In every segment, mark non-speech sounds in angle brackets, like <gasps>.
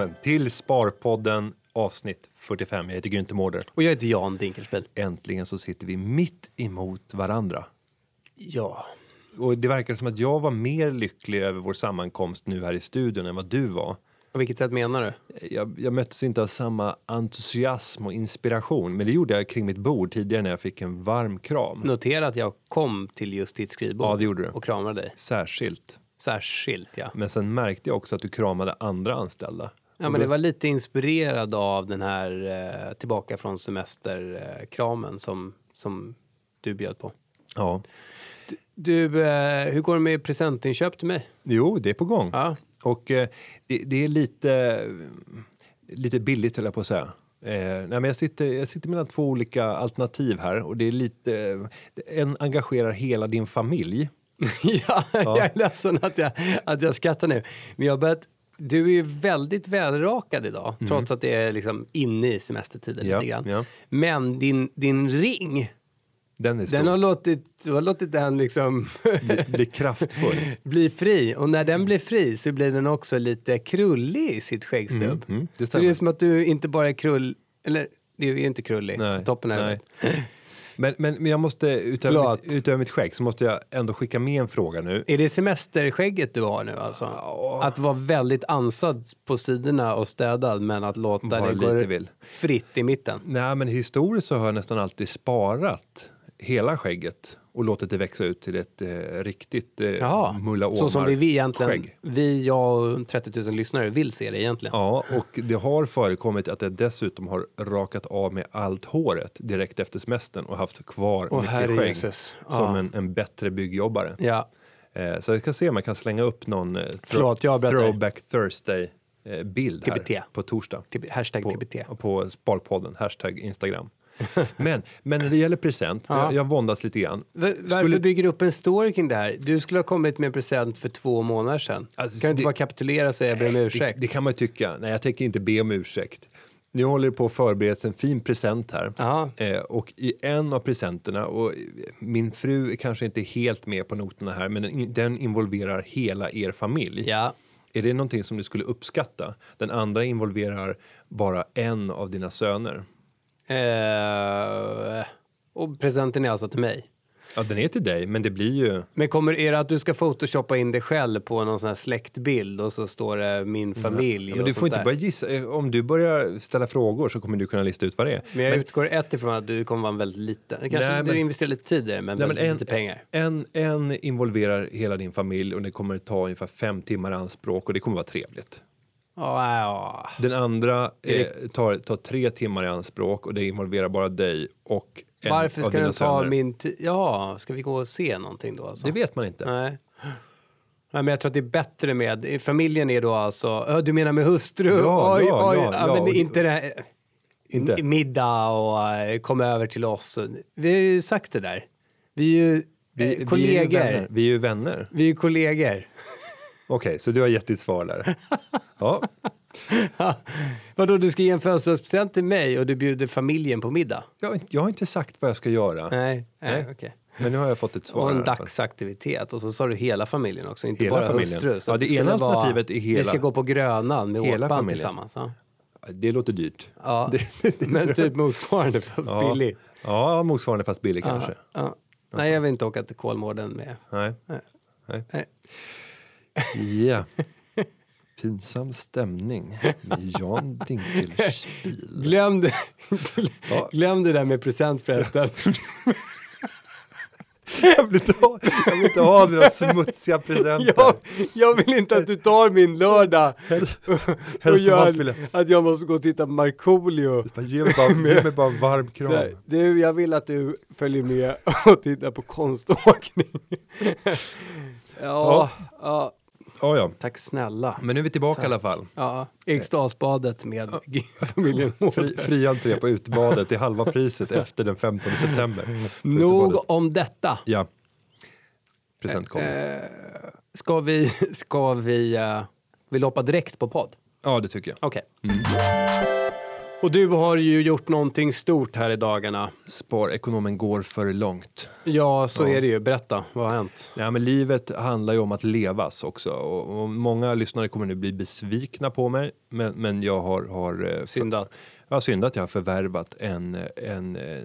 välkommen till Sparpodden avsnitt 45. Jag heter Günther Mårder. Och jag heter Jan Dinkelspiel. Äntligen så sitter vi mitt emot varandra. Ja. Och det verkar som att jag var mer lycklig över vår sammankomst nu här i studion än vad du var. På vilket sätt menar du? Jag, jag möttes inte av samma entusiasm och inspiration, men det gjorde jag kring mitt bord tidigare när jag fick en varm kram. Notera att jag kom till just ditt skrivbord Ja, det gjorde du. och kramade dig. Särskilt. Särskilt, ja. Men sen märkte jag också att du kramade andra anställda. Ja, men det var lite inspirerad av den här eh, tillbaka från semester-kramen som, som du bjöd på. Ja. Du, eh, hur går det med presentinköp till mig? Jo, det är på gång. Ja. Och eh, det, det är lite, lite billigt höll jag på att säga. Eh, nej, men jag, sitter, jag sitter mellan två olika alternativ här och det är lite, en engagerar hela din familj. <laughs> ja, jag är ledsen att jag, att jag skrattar nu. Men jag har börjat, du är ju väldigt välrakad idag, trots att det är liksom inne i semestertiden Ja, lite grann. ja. Men din, din ring, Den är stor. den har låtit, du har låtit den liksom blir, blir kraftfull. <laughs> bli fri. Och när den blir fri så blir den också lite krullig i sitt skäggstubb. Mm, det så det är som att du inte bara är krull, eller det är ju inte krullig Nej, toppen här. nej. Men, men, men jag måste, utöver mitt, utöver mitt skägg, så måste jag ändå skicka med en fråga nu. Är det semesterskägget du har nu alltså? Att vara väldigt ansad på sidorna och städad men att låta Bara det gå fritt i mitten? Nej, men historiskt så har jag nästan alltid sparat hela skägget och låtit det växa ut till ett eh, riktigt eh, Jaha, mulla så som vi, vi egentligen, skägg. vi, jag och 30 000 lyssnare vill se det egentligen. Ja, och det har förekommit att jag dessutom har rakat av med allt håret direkt efter semestern och haft kvar Åh, mycket skägg Jesus. som Ja. en, en bättre byggjobbare. Ja. Eh, så jag ska se om jag kan slänga upp någon eh, Förlåt, throwback Thursday eh, bild här på torsdag. Tib- Hashtag På, TBT. på Sparpodden, hashtag Instagram. <laughs> men, men när det gäller present, för Ja. jag, jag våndas lite grann. V- varför Skulle- bygger du upp en story kring det här? Du skulle ha kommit med en present för två månader sedan. Alltså, kan du inte det- bara kapitulera och säga jag ber om ursäkt? Det, det kan man ju tycka. Nej, jag tänker inte be om ursäkt. Nu håller det på att förberedas en fin present här. Eh, och i en av presenterna, och min fru är kanske inte helt med på noterna här, men den, den involverar hela er familj. Ja. Är det någonting som du skulle uppskatta? Den andra involverar bara en av dina söner. Eh, och presenten är alltså till mig. Ja, den är till dig, men det blir ju... Men kommer är det att du ska photoshoppa in dig själv på någon sån här släktbild och så står det min familj Ja, men du får inte där. börja gissa. Eh, Om du börjar ställa frågor så kommer du kunna lista ut vad det är. Men jag Men- utgår ett ifrån att du kommer vara en väldigt liten. Kanske Nej, du men- investerar lite tid i det, men Nej, väldigt men en, lite pengar. En, en involverar hela din familj och det kommer ta ungefär fem timmar anspråk och det kommer vara trevligt. Ja. Den andra Är eh, tar, tar tre timmar i anspråk och det involverar bara dig och en Varför av ska dina den ta söner. min tid? Ja, ska vi gå och se någonting då? Alltså? Det vet man inte. Nej. Nej, men jag tror att det är bättre med, familjen är då alltså, du menar med hustru? Ja, oj, ja, oj, ja, ja, men inte det här, Inte? middag och eh, kom över till oss. Vi har ju sagt det där. Vi är ju Vi, eh, kollegor. Vi är ju vänner. Vi är ju kollegor. Okej, så du har gett ditt svar där. <laughs> Ja, <laughs> Vadå, du ska ge en födelsedagspresent till mig och du bjuder familjen på middag? jag, jag har inte sagt vad jag ska göra. Nej, nej, Nej. okej. Men nu har jag fått ett svar. Och en dagsaktivitet och så sa du hela familjen också, inte Hela bara familjen. hustru. Så Ja, det ena vara- alternativet är hela- Vi ska gå på Grönan med Hela familjen. tillsammans. Ja. Det låter dyrt. Ja, <laughs> men typ motsvarande fast Ja. billig. Ja, motsvarande fast billig kanske. Ja. Nej, jag vill inte åka till Kolmården med. Nej. Nej. Nej. Ja. Pinsam stämning med Jan Dinkelspiel. Glöm det, Ja. glöm det där med present förresten. Jag vill inte ha, jag vill inte ha några smutsiga presenter. jag, jag vill inte att du tar min lördag och av gör att jag måste gå och titta på Markoolio. Ge mig bara, ge mig bara en varm Så här, kram. du, jag vill att du följer med och tittar på konståkning. ja, ja. Ja, ja. tack snälla. Men nu är vi tillbaka i alla fall. Ja, Eriksdalsbadet med familjen <laughs> Fri, fri entré på utebadet till halva priset efter den 15 september. <laughs> Nog utebadet. om detta. Ja. Present kommer. Eh, ska vi, ska vi, uh, vill hoppa direkt på podd? Ja, det tycker jag. Okej. Och du har ju gjort någonting stort här i dagarna. Sparekonomen går för långt. Ja, så är det ju. Berätta, vad har hänt? Ja, men livet handlar ju om att levas också. Och, och många lyssnare kommer nu bli besvikna på mig, men, men jag har, har eh, Syndat. Jag har syndat, jag har förvärvat en, en, eh,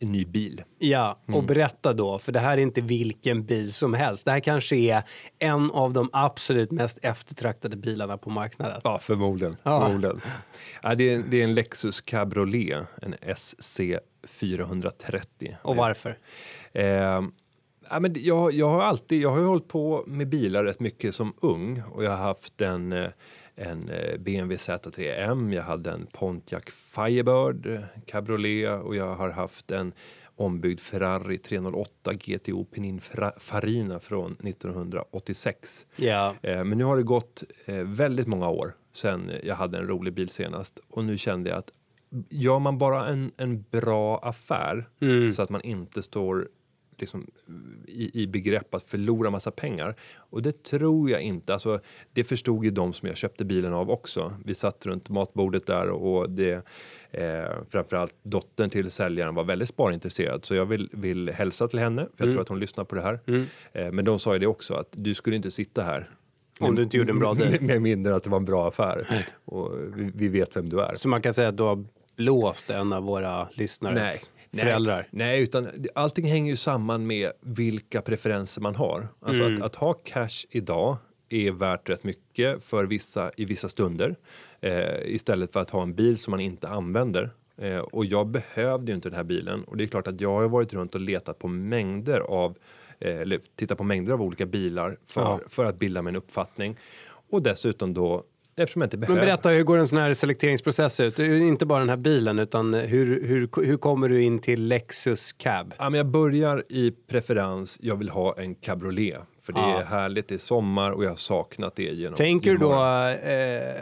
en ny bil. Ja, och berätta då, för det här är inte vilken bil som helst. Det här kanske är en av de absolut mest eftertraktade bilarna på marknaden. Ja, förmodligen. Ja. förmodligen. Ja, det, är, det är en Lexus Cabriolet, en SC 430. Och varför? Eh, ja, men jag, jag har alltid, jag har ju hållit på med bilar rätt mycket som ung och jag har haft en, eh, en eh, BMW Z3M, jag hade en Pontiac Firebird eh, Cabriolet och jag har haft en ombyggd Ferrari 308 GTO Pininfarina från 1986. Ja, Eh, Men nu har det gått eh, väldigt många år sedan jag hade en rolig bil senast och nu kände jag att gör man bara en, en bra affär Mm. så att man inte står liksom, i, i begrepp att förlora massa pengar. Och det tror jag inte. Alltså, det förstod ju de som jag köpte bilen av också. Vi satt runt matbordet där och det, eh, framförallt dottern till säljaren var väldigt sparintresserad så jag vill, vill hälsa till henne för jag tror att hon lyssnar på det här. Eh, men de sa ju det också att du skulle inte sitta här Om du inte gjorde en bra deal. med, <laughs> med mindre att det var en bra affär. Och vi, vi vet vem du är. så man kan säga att du har blåst en av våra lyssnares föräldrar. Nej, nej, utan allting hänger ju samman med vilka preferenser man har. Alltså Mm. att, att ha cash idag är värt rätt mycket för vissa i vissa stunder eh, istället för att ha en bil som man inte använder. Eh, och jag behövde ju inte den här bilen och det är klart att jag har varit runt och letat på mängder av eh, eller tittat på mängder av olika bilar för, Ja. för att bilda mig en uppfattning och dessutom då eftersom jag inte Men behöver berätta, hur går en sån här selekteringsprocess ut? Inte bara den här bilen, utan hur, hur, hur kommer du in till Lexus Cab? Ja, men jag börjar i preferens. Jag vill ha en cabriolet för det Ja. är härligt. Det är sommar och jag har saknat det genom Tänker du då eh,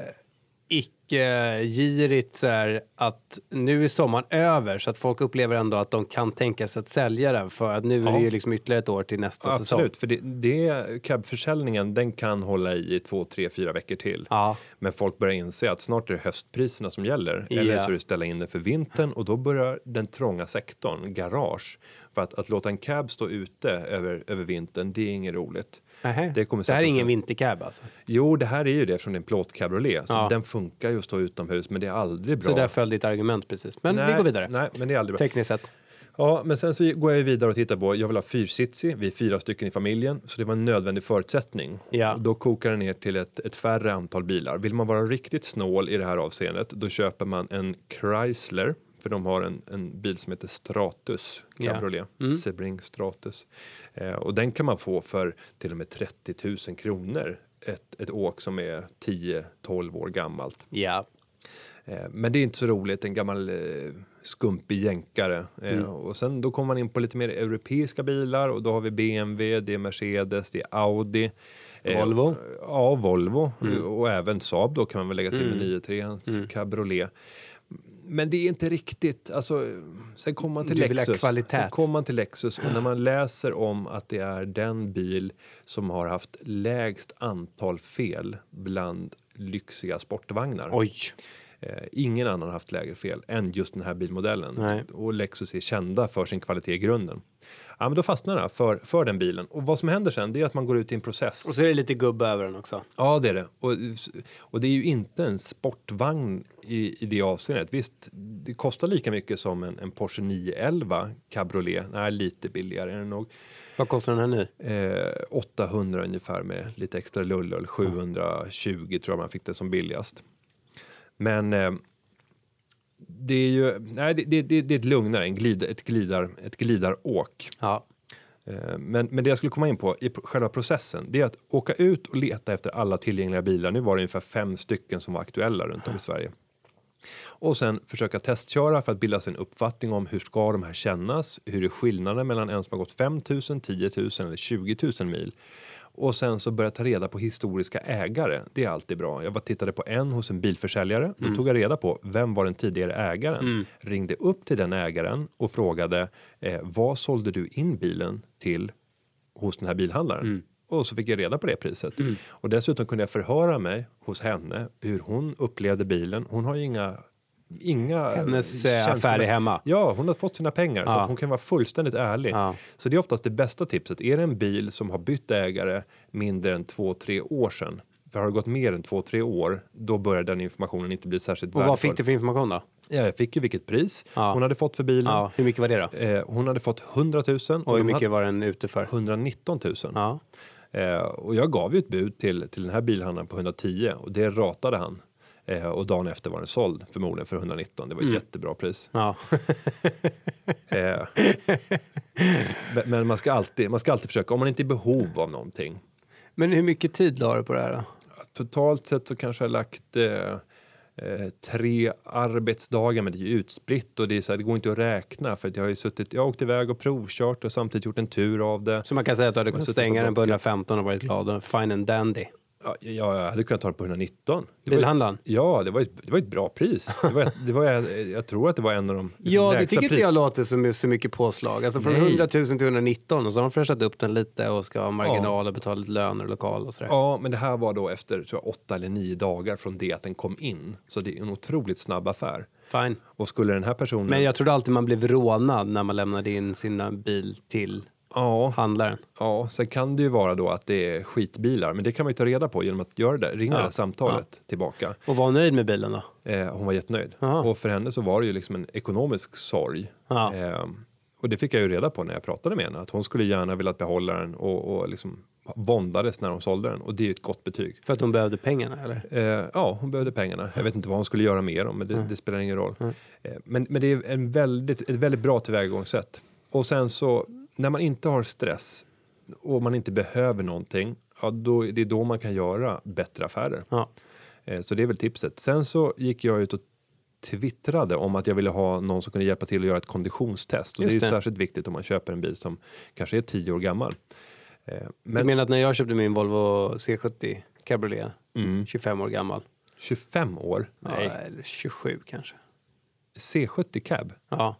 icke-girigt så här att nu är sommaren över så att folk upplever ändå att de kan tänka sig att sälja den för att nu är det Ja. ju liksom ytterligare ett år till nästa säsong. Absolut, för det, det cabförsäljningen den kan hålla i två, tre, fyra veckor till. Ja, Men folk börjar inse att snart är det höstpriserna som gäller. Eller Ja. så är det ställa in det för vintern och då börjar den trånga sektorn, garage. För att, att låta en cab stå ute över, över vintern, det är inget roligt. Nähä. Det kommer det här är ingen vintercab alltså? Jo, det här är ju det från en plåtcabriolet. Så Ja. den funkar ju att stå utomhus, men det är aldrig bra. Så där föll ditt argument precis. Men vi Nej, går vidare. Nej, men det är aldrig bra. Tekniskt sett. Ja, men sen så går jag vidare och tittar på, jag vill ha fyrsitsig, vi är fyra stycken i familjen, så det var en nödvändig förutsättning. Ja. Och då kokar det ner till ett, ett färre antal bilar. Vill man vara riktigt snål i det här avseendet, då köper man en Chrysler, för de har en, en bil som heter Stratus. Cabriolet, Mm. Sebring Stratus. Eh, och den kan man få för till och med 30 000 kronor. Ett, ett åk som är 10-12 år gammalt. Ja. Eh, Men det är inte så roligt, en gammal eh, skumpig jänkare. Eh, Mm. Och sen då kommer man in på lite mer europeiska bilar och då har vi BMW, det är Mercedes, det är Audi. Eh, Volvo. Ja, Volvo. Mm. Och även Saab då kan man väl lägga till Mm. med 93 Mm. cabriolet. Men det är inte riktigt, alltså, sen kommer man till Du Lexus. Sen kommer man till Lexus och när man läser om att det är den bil som har haft lägst antal fel bland lyxiga sportvagnar. Oj. Eh, ingen annan har haft lägre fel än just den här bilmodellen. Nej. Och Lexus är kända för sin kvalitet i grunden. Ja, men då fastnar jag för, för den bilen. Och vad som händer sen det är att man går ut i en process. Och så är det lite gubbe över den också. Ja, det är det. Och, och det är ju inte en sportvagn i, i det avseendet. Visst, det kostar lika mycket som en, en Porsche 911 cabriolet. Nej, lite billigare är den nog. Vad kostar den här nu? Eh, 800 ungefär med lite extra lullull. 720 tror jag man fick det som billigast. Men eh, det är ju nej, det, det, det, är ett lugnare, en glid, ett, glidar, ett glidaråk. Ja. Eh, Men, men det jag skulle komma in på i själva processen, det är att åka ut och leta efter alla tillgängliga bilar. Nu var det ungefär fem stycken som var aktuella runt om i Sverige. Och sen försöka testköra för att bilda sig en uppfattning om hur ska de här kännas? Hur är skillnaden mellan en som har gått 5 000, 10 000 eller 20 000 mil? Och sen så börja ta reda på historiska ägare. Det är alltid bra. Jag var tittade på en hos en bilförsäljare. Då tog jag reda på vem var den tidigare ägaren. Ringde upp till den ägaren och frågade eh, vad sålde du in bilen till hos den här bilhandlaren? Och så fick jag reda på det priset. Och dessutom kunde jag förhöra mig hos henne hur hon upplevde bilen. Hon har ju inga inga Hennes eh, affär är hemma. Ja, hon har fått sina pengar så Ja. att hon kan vara fullständigt ärlig. Ja. Så det är oftast det bästa tipset. Är det en bil som har bytt ägare mindre än två, tre år sedan, för har det gått mer än två, tre år, då börjar den informationen inte bli särskilt Och vad fick du för information då? Ja, jag fick ju vilket pris Ja. hon hade fått för bilen. Ja, hur mycket var det då? Eh, hon hade fått 100 000 och, Och hur mycket var den ute för? hade 119 000. Ja. Eh, och jag gav ju ett bud till, till den här bilhandlaren på 110 och det ratade han. Eh, och dagen efter var den såld förmodligen för 119. Det var ett jättebra pris. ja. <laughs> Eh, men- man ska, alltid, man ska alltid försöka, om man inte är i behov av någonting. Men hur mycket tid la du på det här då? Totalt sett så kanske jag lagt eh, eh, tre arbetsdagar, men det är ju utspritt och det, är så här, det går inte att räkna för att jag har ju suttit, jag har åkt iväg och provkört och samtidigt gjort en tur av det. Så man kan säga att du hade kunnat stänga den på Blocket. 115 och varit glad och fine and dandy. Ja, jag hade kunnat ta det på 119. Det var ju- Bilhandlaren? Ja, det var, ett, det var ett bra pris. Det var, det var, jag tror att det var en av de liksom, Ja, det tycker inte jag låter som så mycket påslag. Alltså från Nej. 100 000 till 119 och så har de fräschat upp den lite och ska ha marginal och betala lite löner och lokal och sådär. Ja, men det här var då efter tror jag, åtta eller nio dagar från det att den kom in. Så det är en otroligt snabb affär. Fine. Och skulle den här personen... Men jag trodde alltid man blev rånad när man lämnade in sin bil till Ja, handlaren. ja, sen kan det ju vara då att det är skitbilar. Men det kan man ju ta reda på genom att göra det. Ringa Ja, det här samtalet tillbaka. Och var nöjd med bilen då? Eh, hon var jättenöjd. Aha. Och för henne så var det ju liksom en ekonomisk sorg. Ja. Eh, och det fick jag ju reda på när jag pratade med henne. Att hon skulle gärna velat behålla den och, och liksom våndades när hon sålde den. Och det är ju ett gott betyg. För att hon behövde pengarna eller? Eh, ja, hon behövde pengarna. Jag vet inte vad hon skulle göra med dem, men det, det spelar ingen roll. Eh, men, men det är en väldigt, ett väldigt bra tillvägagångssätt. Och sen så, när man inte har stress och man inte behöver någonting, ja, då, det är då man kan göra bättre affärer. Ja. Eh, så det är väl tipset. Sen så gick jag ut och twittrade om att jag ville ha någon som kunde hjälpa till att göra ett konditionstest. Och det är Just ju det. särskilt viktigt om man köper en bil som kanske är tio år gammal. Eh, Du men menar att när jag köpte min Volvo C70 Cabriolet, Mm. 25 år gammal? 25 år? Ja, Nej. eller 27 kanske. C70 cab? Ja.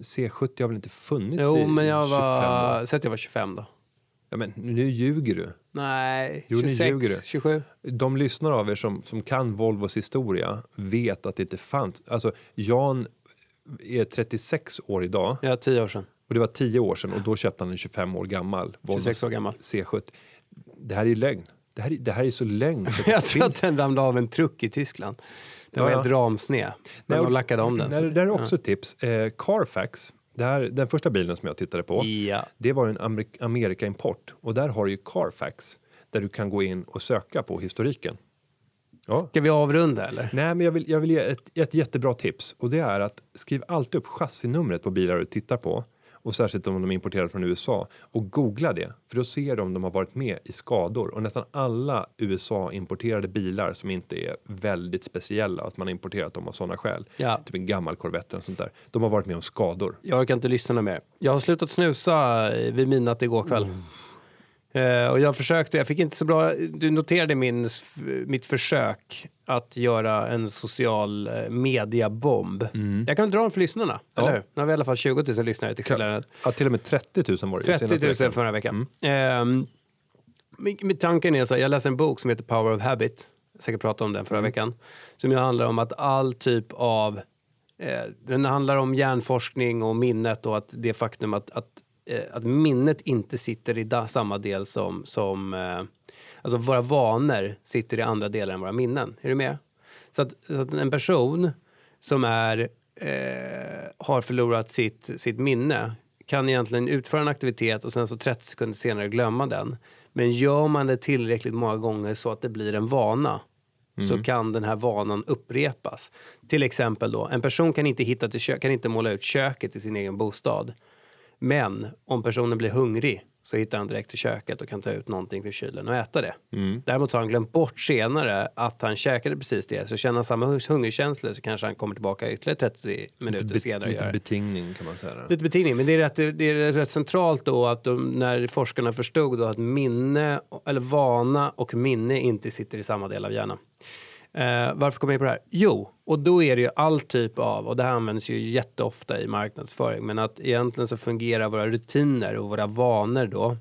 C70 har väl inte funnits Jo, i men jag 25 var... år? Säg att jag var 25 då. Ja, men nu ljuger du. Nej, Jo, nu 26, ljuger du. 27. De lyssnare av er som, som kan Volvos historia vet att det inte fanns. Alltså, Jan är 36 år idag Ja, 10 år sedan. och det var 10 år sedan och då köpte han en 25 år gammal Volvo 26 år gammal. C70. Det här är ju lögn. Det här, är- det här är så lögn. <laughs> Jag tror att den ramlade av en truck i Tyskland. Den var Ja, helt ramsned. Men de lackade om den. Nej, det där är också ett tips. Eh, Carfax, här, den första bilen som jag tittade på, Ja. det var en Amerik- Amerika-import och där har du ju Carfax där du kan gå in och söka på historiken. Ja. Ska vi avrunda eller? Nej, men jag vill, jag vill ge ett, ett jättebra tips och det är att skriv alltid upp chassinumret på bilar du tittar på och särskilt om de är importerade från USA och googla det för då ser du om de har varit med i skador och nästan alla USA importerade bilar som inte är väldigt speciella att man har importerat dem av sådana skäl. Ja. Typ en gammal Corvette eller sånt där. De har varit med om skador. Jag orkar inte lyssna mer. Jag har slutat snusa eh, vid midnatt igår kväll. Mm. Eh, och jag försökte, jag fick inte så bra, du noterade min, mitt försök att göra en social eh, mediabomb. Jag kan dra den för lyssnarna, Mm. Ja. eller hur? Nu har vi i alla fall 20 000 lyssnare till kvällen. Ja, till och med 30 000 var det ju 30 senaste 000 veckan. förra veckan. Ehm, min, min tanken är så här, jag läste en bok som heter Power of Habit. Jag säkert pratat om den förra veckan. Som ju handlar om att all typ av... Eh, den handlar om hjärnforskning och minnet och att det faktum att, att, att minnet inte sitter i samma del som... som eh, alltså våra vanor sitter i andra delar än våra minnen. Är du med? Så att, så att en person som är, eh, har förlorat sitt, sitt minne kan egentligen utföra en aktivitet och sen så 30 sekunder senare glömma den. Men gör man det tillräckligt många gånger så att det blir en vana så kan den här vanan upprepas. Till exempel då, en person kan inte, hitta till kö- kan inte måla ut köket i sin egen bostad. Men om personen blir hungrig så hittar han direkt till köket och kan ta ut någonting från kylen och äta det. Däremot så har han glömt bort senare att han käkade precis det. Så känner han samma hungerkänsla så kanske han kommer tillbaka ytterligare 30 minuter Lite, senare lite betingning kan man säga. Lite betingning, men det är, rätt, det är rätt centralt då att de, när forskarna förstod då att minne, eller vana och minne inte sitter i samma del av hjärnan. Eh, varför kom jag in på det här? Jo, och då är det ju all typ av, och det här används ju jätteofta i marknadsföring, men att egentligen så fungerar våra rutiner och våra vanor då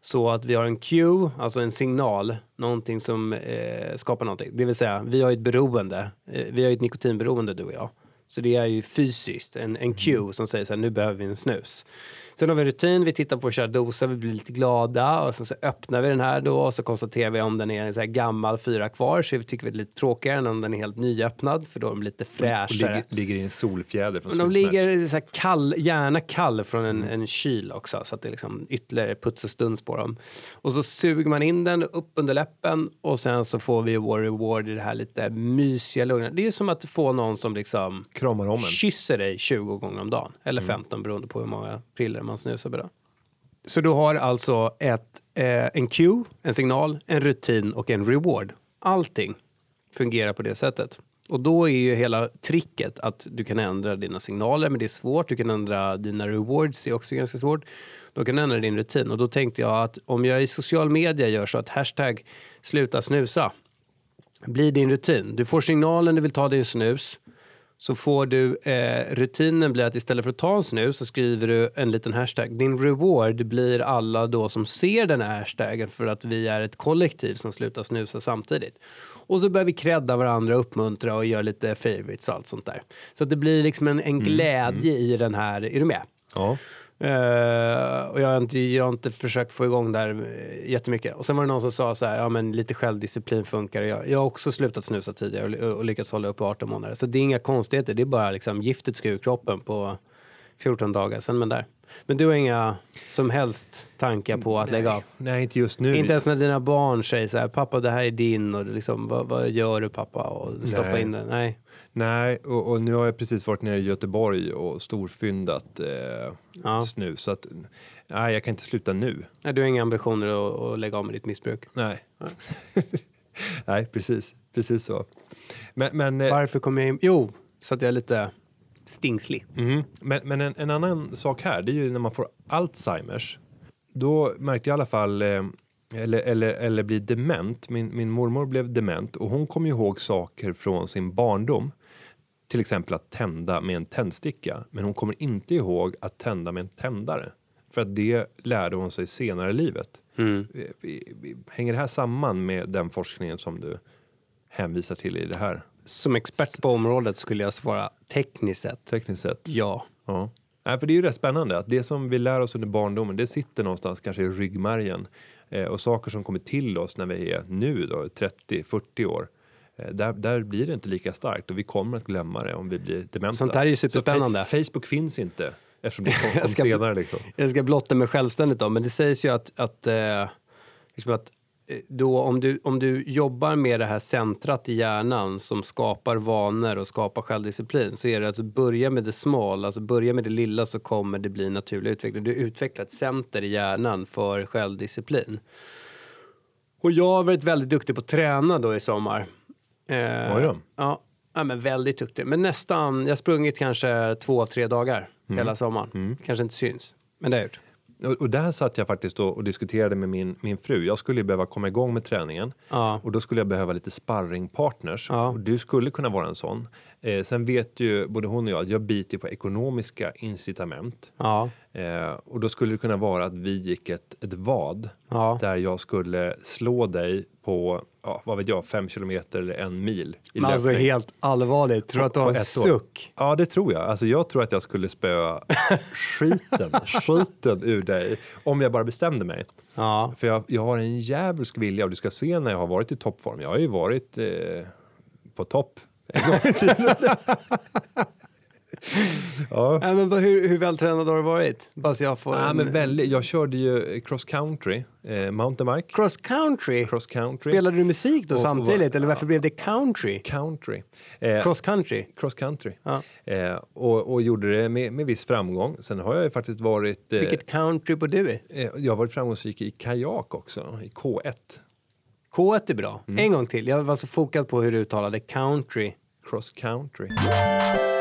Så att vi har en cue, alltså en signal, någonting som eh, skapar någonting. Det vill säga, vi har ett beroende. Eh, vi har ett nikotinberoende du och jag. Så det är ju fysiskt, en, en cue som säger så här, nu behöver vi en snus. Sen har vi en rutin, vi tittar på vår kära dosa, vi blir lite glada och sen så öppnar vi den här då och så konstaterar vi om den är en så här gammal fyra kvar så vi tycker vi det är lite tråkigare än om den är helt nyöppnad för då är de lite Och fräschare. ligger, ligger i en solfjäder från de ligger så här kall, gärna kall från en, en kyl också så att det är liksom ytterligare puts och stuns på dem. Och så suger man in den upp under läppen och sen så får vi vår reward i det här lite mysiga lugna. Det är som att få någon som liksom Kramar om en. kysser dig 20 gånger om dagen. Eller 15 beroende på hur många priller man snusar per. Så du har alltså ett, eh, en cue, en signal, en rutin och en reward. Allting fungerar på det sättet. Och då är ju hela tricket att du kan ändra dina signaler, men det är svårt. Du kan ändra dina rewards, det är också ganska svårt. Du kan ändra din rutin. Och då tänkte jag att om jag i social media gör så att hashtag sluta snusa blir din rutin. Du får signalen du vill ta din snus. Så får du, eh, rutinen blir att istället för att ta en snus så skriver du en liten hashtag. Din reward blir alla då som ser den här hashtaggen för att vi är ett kollektiv som slutar snusa samtidigt. Och så börjar vi credda varandra, uppmuntra och göra lite favorites och allt sånt där. Så att det blir liksom en, en glädje i den här, är du med? Ja. Uh, och jag har, inte, jag har inte försökt få igång det här eh, jättemycket. Och sen var det någon som sa så här, ja men lite självdisciplin funkar. Jag, jag har också slutat snusa tidigare och, och lyckats hålla upp i 18 månader. Så det är inga konstigheter, det är bara liksom giftet ska ur kroppen på 14 dagar. Sen men där. Men du har inga som helst tankar på att lägga av? Nej, inte just nu. Inte ens när dina barn säger så här, pappa det här är din och liksom, vad, vad gör du pappa? Och stoppa Nej. in den. Nej. Nej, och, och nu har jag precis varit nere i Göteborg och storfyndat eh, Ja. snus. Så att, nej, jag kan inte sluta nu. Nej, Du har inga ambitioner att, att lägga av med ditt missbruk? Nej. nej, <laughs> precis. Precis så. Men, men, eh, Varför kom jag in? Jo, så att jag lite stingslig. mhm. men, men en, en annan sak här, det är ju när man får Alzheimers. Då märkte jag i alla fall, eh, eller, eller, eller blir dement. Min, min mormor blev dement och hon kom ihåg saker från sin barndom. Till exempel att tända med en tändsticka. Men hon kommer inte ihåg att tända med en tändare. För att det lärde hon sig senare i livet. Mm. Hänger det här samman med den forskningen som du hänvisar till i det här Som expert på området skulle jag svara tekniskt sett tekniskt sett? ja. Ja. Nej, för det är ju rätt spännande att det som vi lär oss under barndomen, det sitter någonstans kanske i ryggmärgen. Eh, och saker som kommer till oss när vi är nu då, 30-40 år. Eh, där, där blir det inte lika starkt och vi kommer att glömma det om vi blir dementa. Sånt här är ju Så superspännande. Fa- Facebook finns inte eftersom det <laughs> kom, kom Jag ska- senare liksom. Jag ska blotta mig självständigt då, men det sägs ju att, att, eh, liksom att då om du, om du jobbar med det här centrat i hjärnan som skapar vanor och skapar självdisciplin så är det att börja med det small, alltså börja med det lilla så kommer det bli naturlig utveckling. Du utvecklar ett center i hjärnan för självdisciplin. Och jag har varit väldigt duktig på att träna då i sommar. Eh, då. ja, ja, men väldigt duktig. Men nästan, jag har sprungit kanske två, tre dagar hela sommaren. Kanske inte syns, men det har jag gjort. Och, där satt jag faktiskt och, diskuterade med min, min fru. Jag skulle ju behöva komma igång med träningen Ja. och då skulle jag behöva lite sparringpartners. Ja. Och du skulle kunna vara en sån. Eh, sen vet ju både hon och jag att jag biter på ekonomiska incitament. Ja, Eh, och då skulle det kunna vara att vi gick ett, ett vad där jag skulle slå dig på, ja, vad vet jag, fem kilometer eller en mil i Men alltså löpning. helt allvarligt, tror du att du har en ett år. suck? Ja, det tror jag. Alltså, jag tror att jag skulle spöa <laughs> skiten, skiten ur dig om jag bara bestämde mig. Ja. För jag, jag har en djävulsk vilja och du ska se när jag har varit i toppform. Jag har ju varit eh, på topp en gång i <laughs> tiden. Ja. <laughs> Men hur, hur vältränad har du varit? Bara så jag får Ja, en... men väldigt, jag körde ju cross country, eh, mountainbike. Cross country? Cross country. Spelade du musik då Och- och- samtidigt? Eller varför blev det country? country. Eh, Cross country? cross country. Ja. Eh, och, och gjorde det med, med viss framgång. Sen har jag ju faktiskt varit... Eh, Vilket country bor du i? eh, jag har varit framgångsrik i kajak också, i K1. K är bra. Mm. En gång till. Jag var så fokad på hur du uttalade country. Cross country.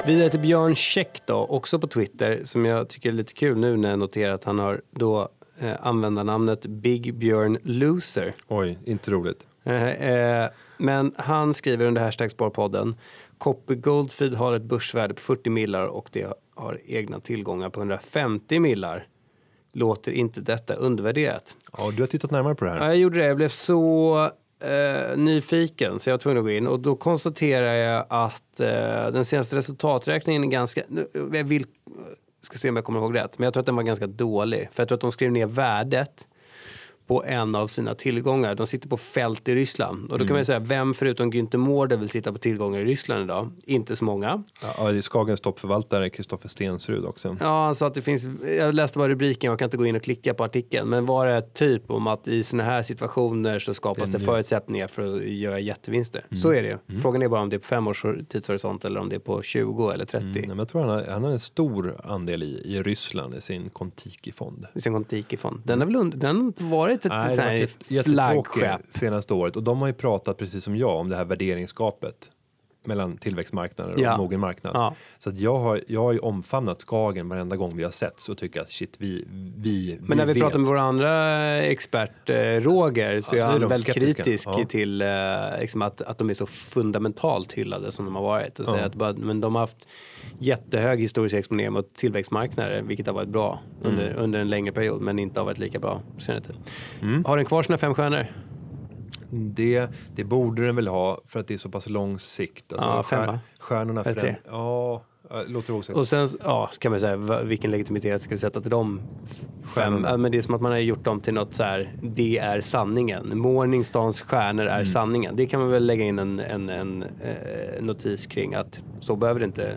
Vidare till Björn Käck då, också på Twitter, som jag tycker är lite kul nu när jag noterar att han har då eh, användarnamnet Big Björn Loser. Oj, inte roligt. Eh, eh, men han skriver under hashtag Sparpodden Copper Goldfeed har ett börsvärde på 40 millar och det har egna tillgångar på 150 millar. låter inte detta undervärderat. Ja, du har tittat närmare på det här. Ja, jag gjorde det. Jag blev så eh, nyfiken så jag var tvungen att gå in och då konstaterar jag att eh, den senaste resultaträkningen är ganska... Jag vill, eh, ska se om jag kommer ihåg rätt, men jag tror att den var ganska dålig. För jag tror att de skrev ner värdet på en av sina tillgångar. De sitter på fält i Ryssland. Och då kan man ju säga, vem förutom Günther Mårder vill sitta på tillgångar i Ryssland idag? Inte så många. Ja, det är Skagens toppförvaltare Kristoffer Stensrud också. Ja, han sa att det finns, jag läste bara rubriken, jag kan inte gå in och klicka på artikeln, men var det typ om att i såna här situationer så skapas det, Det nu. förutsättningar för att göra jättevinster. Så är det ju. Frågan är bara om det är på fem års tidshorisont eller om det är på 20 eller 30. Mm, men jag tror han har, han har en stor andel i, i Ryssland i sin Kontiki-fond. I sin Kontiki-fond. Den har väl und- den har inte varit ett Nej, varit jätte- jättetråkigt flaggskepp. senaste året och de har ju pratat precis som jag om det här värderingsgapet mellan tillväxtmarknader och Ja. mogen marknad. Ja. Så att jag har, jag har ju omfamnat Skagen varenda gång vi har sett så tycker jag att shit vi, vi, Men när vi vet. pratar med vår andra expert eh, Roger så Ja, är han väldigt skeptiska. kritisk Ja. till eh, liksom att, att de är så fundamentalt hyllade som de har varit. Och säger att bara, men de har haft jättehög historisk exponering mot tillväxtmarknader vilket har varit bra under, Mm. under en längre period men inte har varit lika bra senare tid. Mm. Har den kvar sina fem stjärnor? Det, det borde den väl ha för att det är så pass lång sikt. Alltså, Ja, stjär- va? Stjärnorna Eller tre? föränd- Ja, låter osagt. Och sen ja, kan man säga vilken legitimitet ska vi sätta till de fem? Ja, men det är som att man har gjort dem till något så här, det är sanningen. Morningstans stjärnor är sanningen. Det kan man väl lägga in en, en, en eh, notis kring att så behöver det inte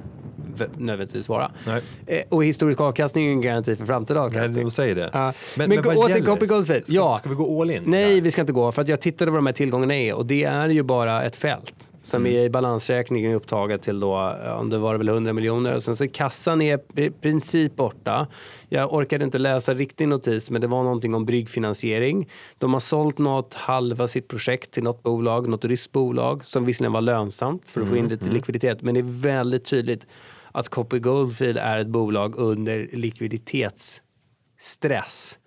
nödvändigtvis vara. Nej. Eh, och historisk avkastning är ju en garanti för framtida Nej, avkastning. de säger det. Ja. Men, vad åter? Copy Goldfield. Ska, Ja. ska vi gå all in? Nej, Ja. vi ska inte gå. För att jag tittade vad de här tillgångarna är och det är ju bara ett fält som Mm. är i balansräkningen upptaget till då, om det var väl 100 miljoner. Och sen så kassan är i princip borta. Jag orkade inte läsa riktig notis, men det var någonting om bryggfinansiering. De har sålt något halva sitt projekt till något bolag, något ryskt bolag som visserligen var lönsamt för att få Mm, in lite likviditet. Men det är väldigt tydligt att Copy Goldfield är ett bolag under likviditetsstress.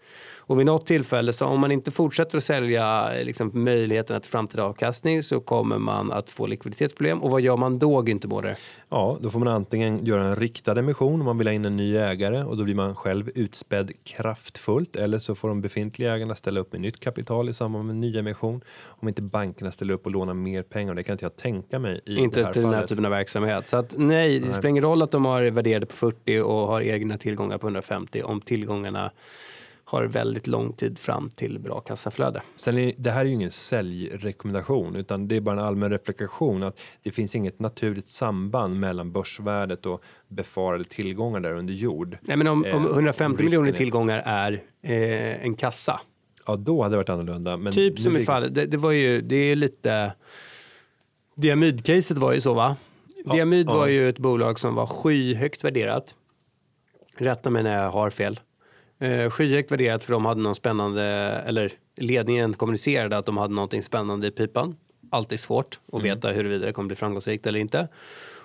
Och vid något tillfälle, så om man inte fortsätter att sälja eh, liksom, möjligheterna till framtida avkastning så kommer man att få likviditetsproblem. Och vad gör man då, Günther Mårder? Ja, då får man antingen göra en riktad emission om man vill ha in en ny ägare och då blir man själv utspädd kraftfullt eller så får de befintliga ägarna ställa upp med nytt kapital i samband med en nyemission om inte bankerna ställer upp och lånar mer pengar. Det kan inte jag tänka mig i det Inte här till den här fallet. typen av verksamhet. Så att nej, det spelar ingen roll att de har värderade på 40 och har egna tillgångar på 150 om tillgångarna har väldigt lång tid fram till bra kassaflöde. Sen är, det här är ju ingen säljrekommendation utan det är bara en allmän reflektion att det finns inget naturligt samband mellan börsvärdet och befarade tillgångar där under jord. Nej, men om, om Eh, 150 risken miljoner är- tillgångar är eh, en kassa Ja, då hade det varit annorlunda. Men Typ som i fallet, det, det var ju, det är lite... Diamyd-caset var ju så va? Diamyd ja. var ju ett bolag som var skyhögt värderat. Rätta mig när jag har fel. Eh, skyhögt värderat för de hade någon spännande, eller ledningen kommunicerade att de hade någonting spännande i pipan. Alltid svårt att veta huruvida det kommer bli framgångsrikt eller inte.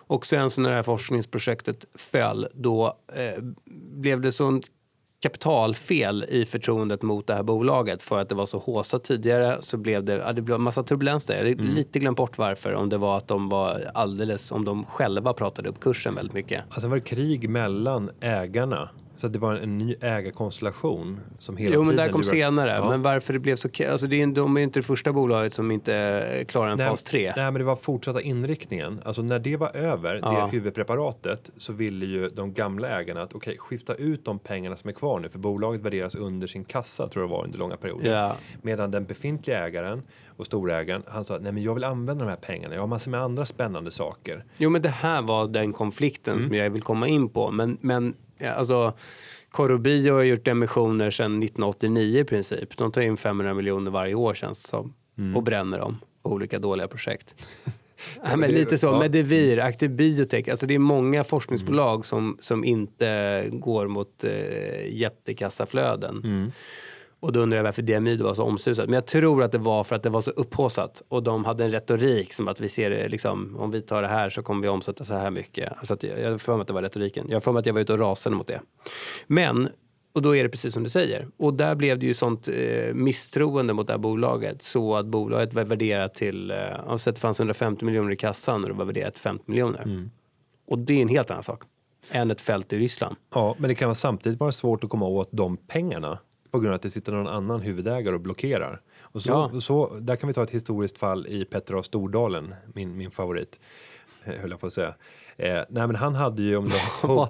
Och sen så när det här forskningsprojektet föll, då eh, blev det sånt kapitalfel i förtroendet mot det här bolaget för att det var så håsat tidigare så blev det, ja, det blev massa turbulens där. Jag har lite glömt bort varför, om det var att de var alldeles, om de själva pratade upp kursen väldigt mycket. Alltså var det krig mellan ägarna. Så att det var en ny ägarkonstellation som hela Jo men tiden... det här kom lurar- senare, Ja. men varför det blev så, alltså det är, de är inte det första bolaget som inte klarar en Nej, fas 3. Nej, men det var fortsatta inriktningen. Alltså när det var över, Ja. det huvudpreparatet, så ville ju de gamla ägarna att okej, skifta ut de pengarna som är kvar nu, för bolaget värderas under sin kassa, tror jag det var under långa perioder. Ja. Medan den befintliga ägaren och storägaren, han sa nej men jag vill använda de här pengarna, jag har massor med andra spännande saker. Jo men det här var den konflikten som jag vill komma in på. Men, men alltså Corubio har gjort emissioner sedan 1989 i princip. De tar in 500 miljoner varje år känns det som. Och bränner dem på olika dåliga projekt. <laughs> ja, men lite så. ja. Medivir, Active Biotech. Alltså det är många forskningsbolag som, som inte går mot eh, jättekassaflöden. Och då undrar jag varför Diamyd var så omsusat. Men jag tror att det var för att det var så upphaussat. Och de hade en retorik som att vi ser det liksom, om vi tar det här så kommer vi omsätta så här mycket. Alltså att jag har för mig att det var retoriken. Jag har för mig att jag var ute och rasade mot det. Men, och då är det precis som du säger. Och där blev det ju sånt eh, misstroende mot det här bolaget. Så att bolaget var värderat till, eh, sett det fanns 150 miljoner i kassan och det var värderat till 50 miljoner. Och det är en helt annan sak. än ett fält i Ryssland. Ja, men det kan samtidigt vara svårt att komma åt de pengarna på grund av att det sitter någon annan huvudägare och blockerar. Och så, Ja. så, där kan vi ta ett historiskt fall i Petter av Stordalen, min, min favorit, eh, höll jag på att säga. Eh, nej, men han hade ju om <laughs>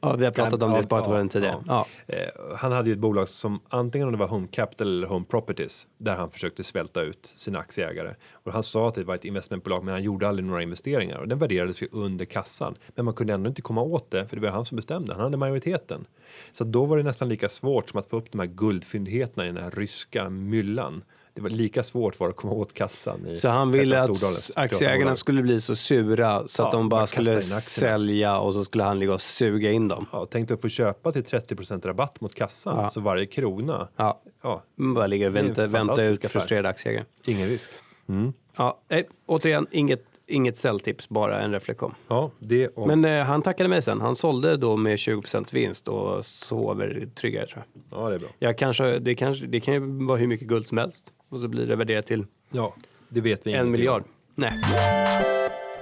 Ja, vi har pratat om det ja, tidigare. Ja. Eh, han hade ju ett bolag som antingen om det var Home Capital eller Home Properties där han försökte svälta ut sina aktieägare. Och han sa att det var ett investmentbolag men han gjorde aldrig några investeringar och den värderades ju under kassan. Men man kunde ändå inte komma åt det för det var han som bestämde. Han hade majoriteten. Så då var det nästan lika svårt som att få upp de här guldfyndigheterna i den här ryska myllan. Det var lika svårt var att komma åt kassan. I Så han ville att aktieägarna skulle bli så sura så att Ja, de bara skulle sälja och så skulle han ligga och suga in dem. Ja, tänkte att få köpa till 30% rabatt mot kassan. Ja. Så varje krona. Ja, Ja, man bara ligger och vänta, vänta ut frustrerade aktieägare. ingen risk. Ja, nej, återigen, inget, inget säljtips, bara en reflektion. Ja, det om Men eh, han tackade mig sen. Han sålde då med 20% vinst och sover tryggare tror jag. Ja, det är bra. Jag kanske, det, kanske, det kan ju vara hur mycket guld som helst och så blir det värderat till Ja, det vet vi en ingenting miljard. Nej.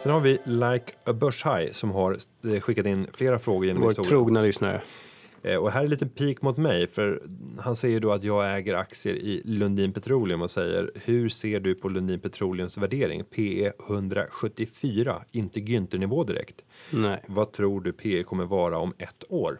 Sen har vi Like a Börshaj som har eh, skickat in flera frågor genom Vår historien. trogna lyssnare. Eh, Och här är lite pik mot mig för han säger då att jag äger aktier i Lundin Petroleum och säger hur ser du på Lundin Petroleums värdering? PE 174, inte Günther-nivå direkt. Nej. Vad tror du PE kommer vara om ett år?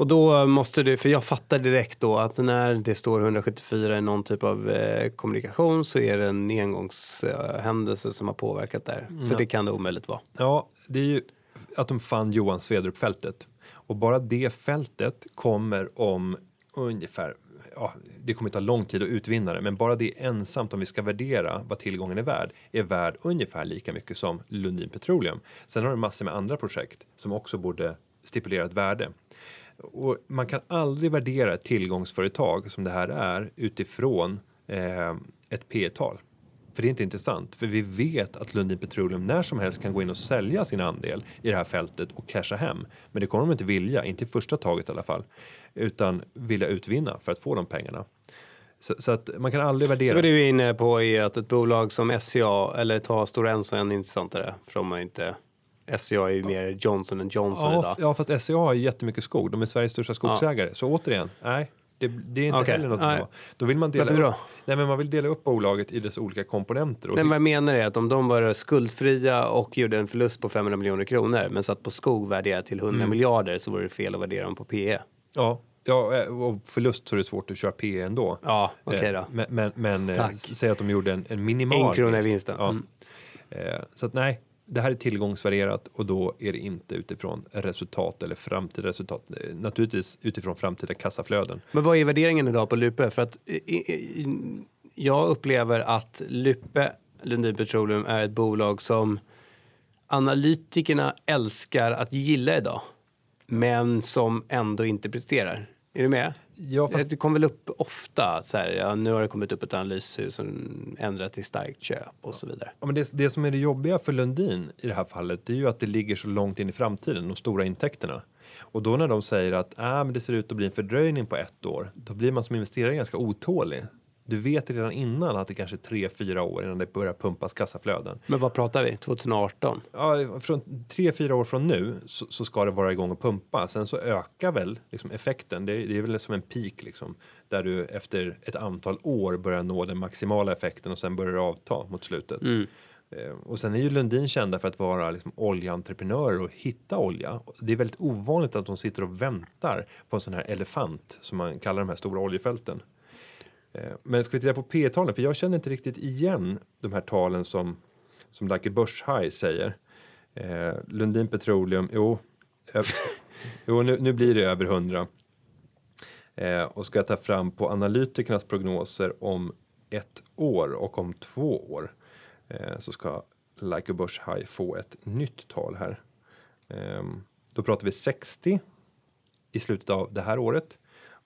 Och då måste du, för jag fattar direkt då att när det står 174 i någon typ av eh, kommunikation så är det en engångshändelse som har påverkat där. För Ja. det kan det omöjligt vara. Ja, det är ju att de fann Johan Svedrup-fältet. Och bara det fältet kommer om ungefär, ja, det kommer ta lång tid att utvinna det, men bara det ensamt om vi ska värdera vad tillgången är värd, är värd ungefär lika mycket som Lundin Petroleum. Sen har du massor med andra projekt som också borde stipulera ett värde. Och man kan aldrig värdera ett tillgångsföretag som det här är utifrån eh, ett P-tal. För det är inte intressant, för vi vet att Lundin Petroleum när som helst kan gå in och sälja sin andel i det här fältet och casha hem. Men det kommer de inte vilja, inte i första taget i alla fall, utan vilja utvinna för att få de pengarna. Så, så att man kan aldrig värdera. Så vad du är inne på är att ett bolag som SCA eller ta Stora Enso är ännu intressantare. För de har inte, SCA är ju mer Johnson Johnson ja, idag. ja, fast SCA har ju jättemycket skog. De är Sveriges största skogsägare. Så återigen, nej. Det, det är inte Okej, heller något nej. bra. Då vill man dela Varför upp, då? nej, men man vill dela upp bolaget i dess olika komponenter. Nej, men vad jag menar är att om de var skuldfria och gjorde en förlust på 500 miljoner kronor men satt på skog värderat till 100 Mm. miljarder så vore det fel att värdera dem på PE. Ja, ja, eh, och förlust så är det svårt att köra P ändå. Ja, okej Eh, då. Men, men, men eh, säg att de gjorde en, en minimal En krona i vinsten. Ja. Mm. Så att nej, det här är tillgångsvärderat och då är det inte utifrån resultat eller framtida resultat. Eh, naturligtvis utifrån framtida kassaflöden. Men vad är värderingen idag på Lupe? För att i, i, jag upplever att Lupe, Lundin Petroleum, är ett bolag som analytikerna älskar att gilla idag. Men som ändå inte presterar. Är du med? Ja, fast Det kommer väl upp ofta så här, ja, nu har det kommit upp ett analyshus som ändrat till starkt köp och så vidare. Ja, men det, det som är det jobbiga för Lundin i det här fallet det är ju att det ligger så långt in i framtiden, de stora intäkterna. Och då när de säger att ah, men det ser ut att bli en fördröjning på ett år, då blir man som investerare ganska otålig. Du vet redan innan att det kanske är tre, fyra år innan det börjar pumpas kassaflöden. Men vad pratar vi? 2018? Ja, från tre, fyra år från nu så, så ska det vara igång och pumpa. Sen så ökar väl liksom effekten. Det, är- det är väl som en peak liksom där du efter ett antal år börjar nå den maximala effekten och sen börjar det avta mot slutet. Mm. Eh, Och sen är ju Lundin kända för att vara liksom oljeentreprenörer och hitta olja. Det är väldigt ovanligt att de sitter och väntar på en sån här elefant som man kallar de här stora oljefälten. Eh, Men ska vi titta på P-talen? För jag känner inte riktigt igen de här talen som som Lucky Börshaj säger. Eh, Lundin Petroleum, jo, ö- <laughs> jo nu, nu blir det över 100. Eh, och ska jag ta fram på analytikernas prognoser om ett år och om två år eh, så ska Like a Börshaj få ett nytt tal här. Ehm, då pratar vi 60 i slutet av det här året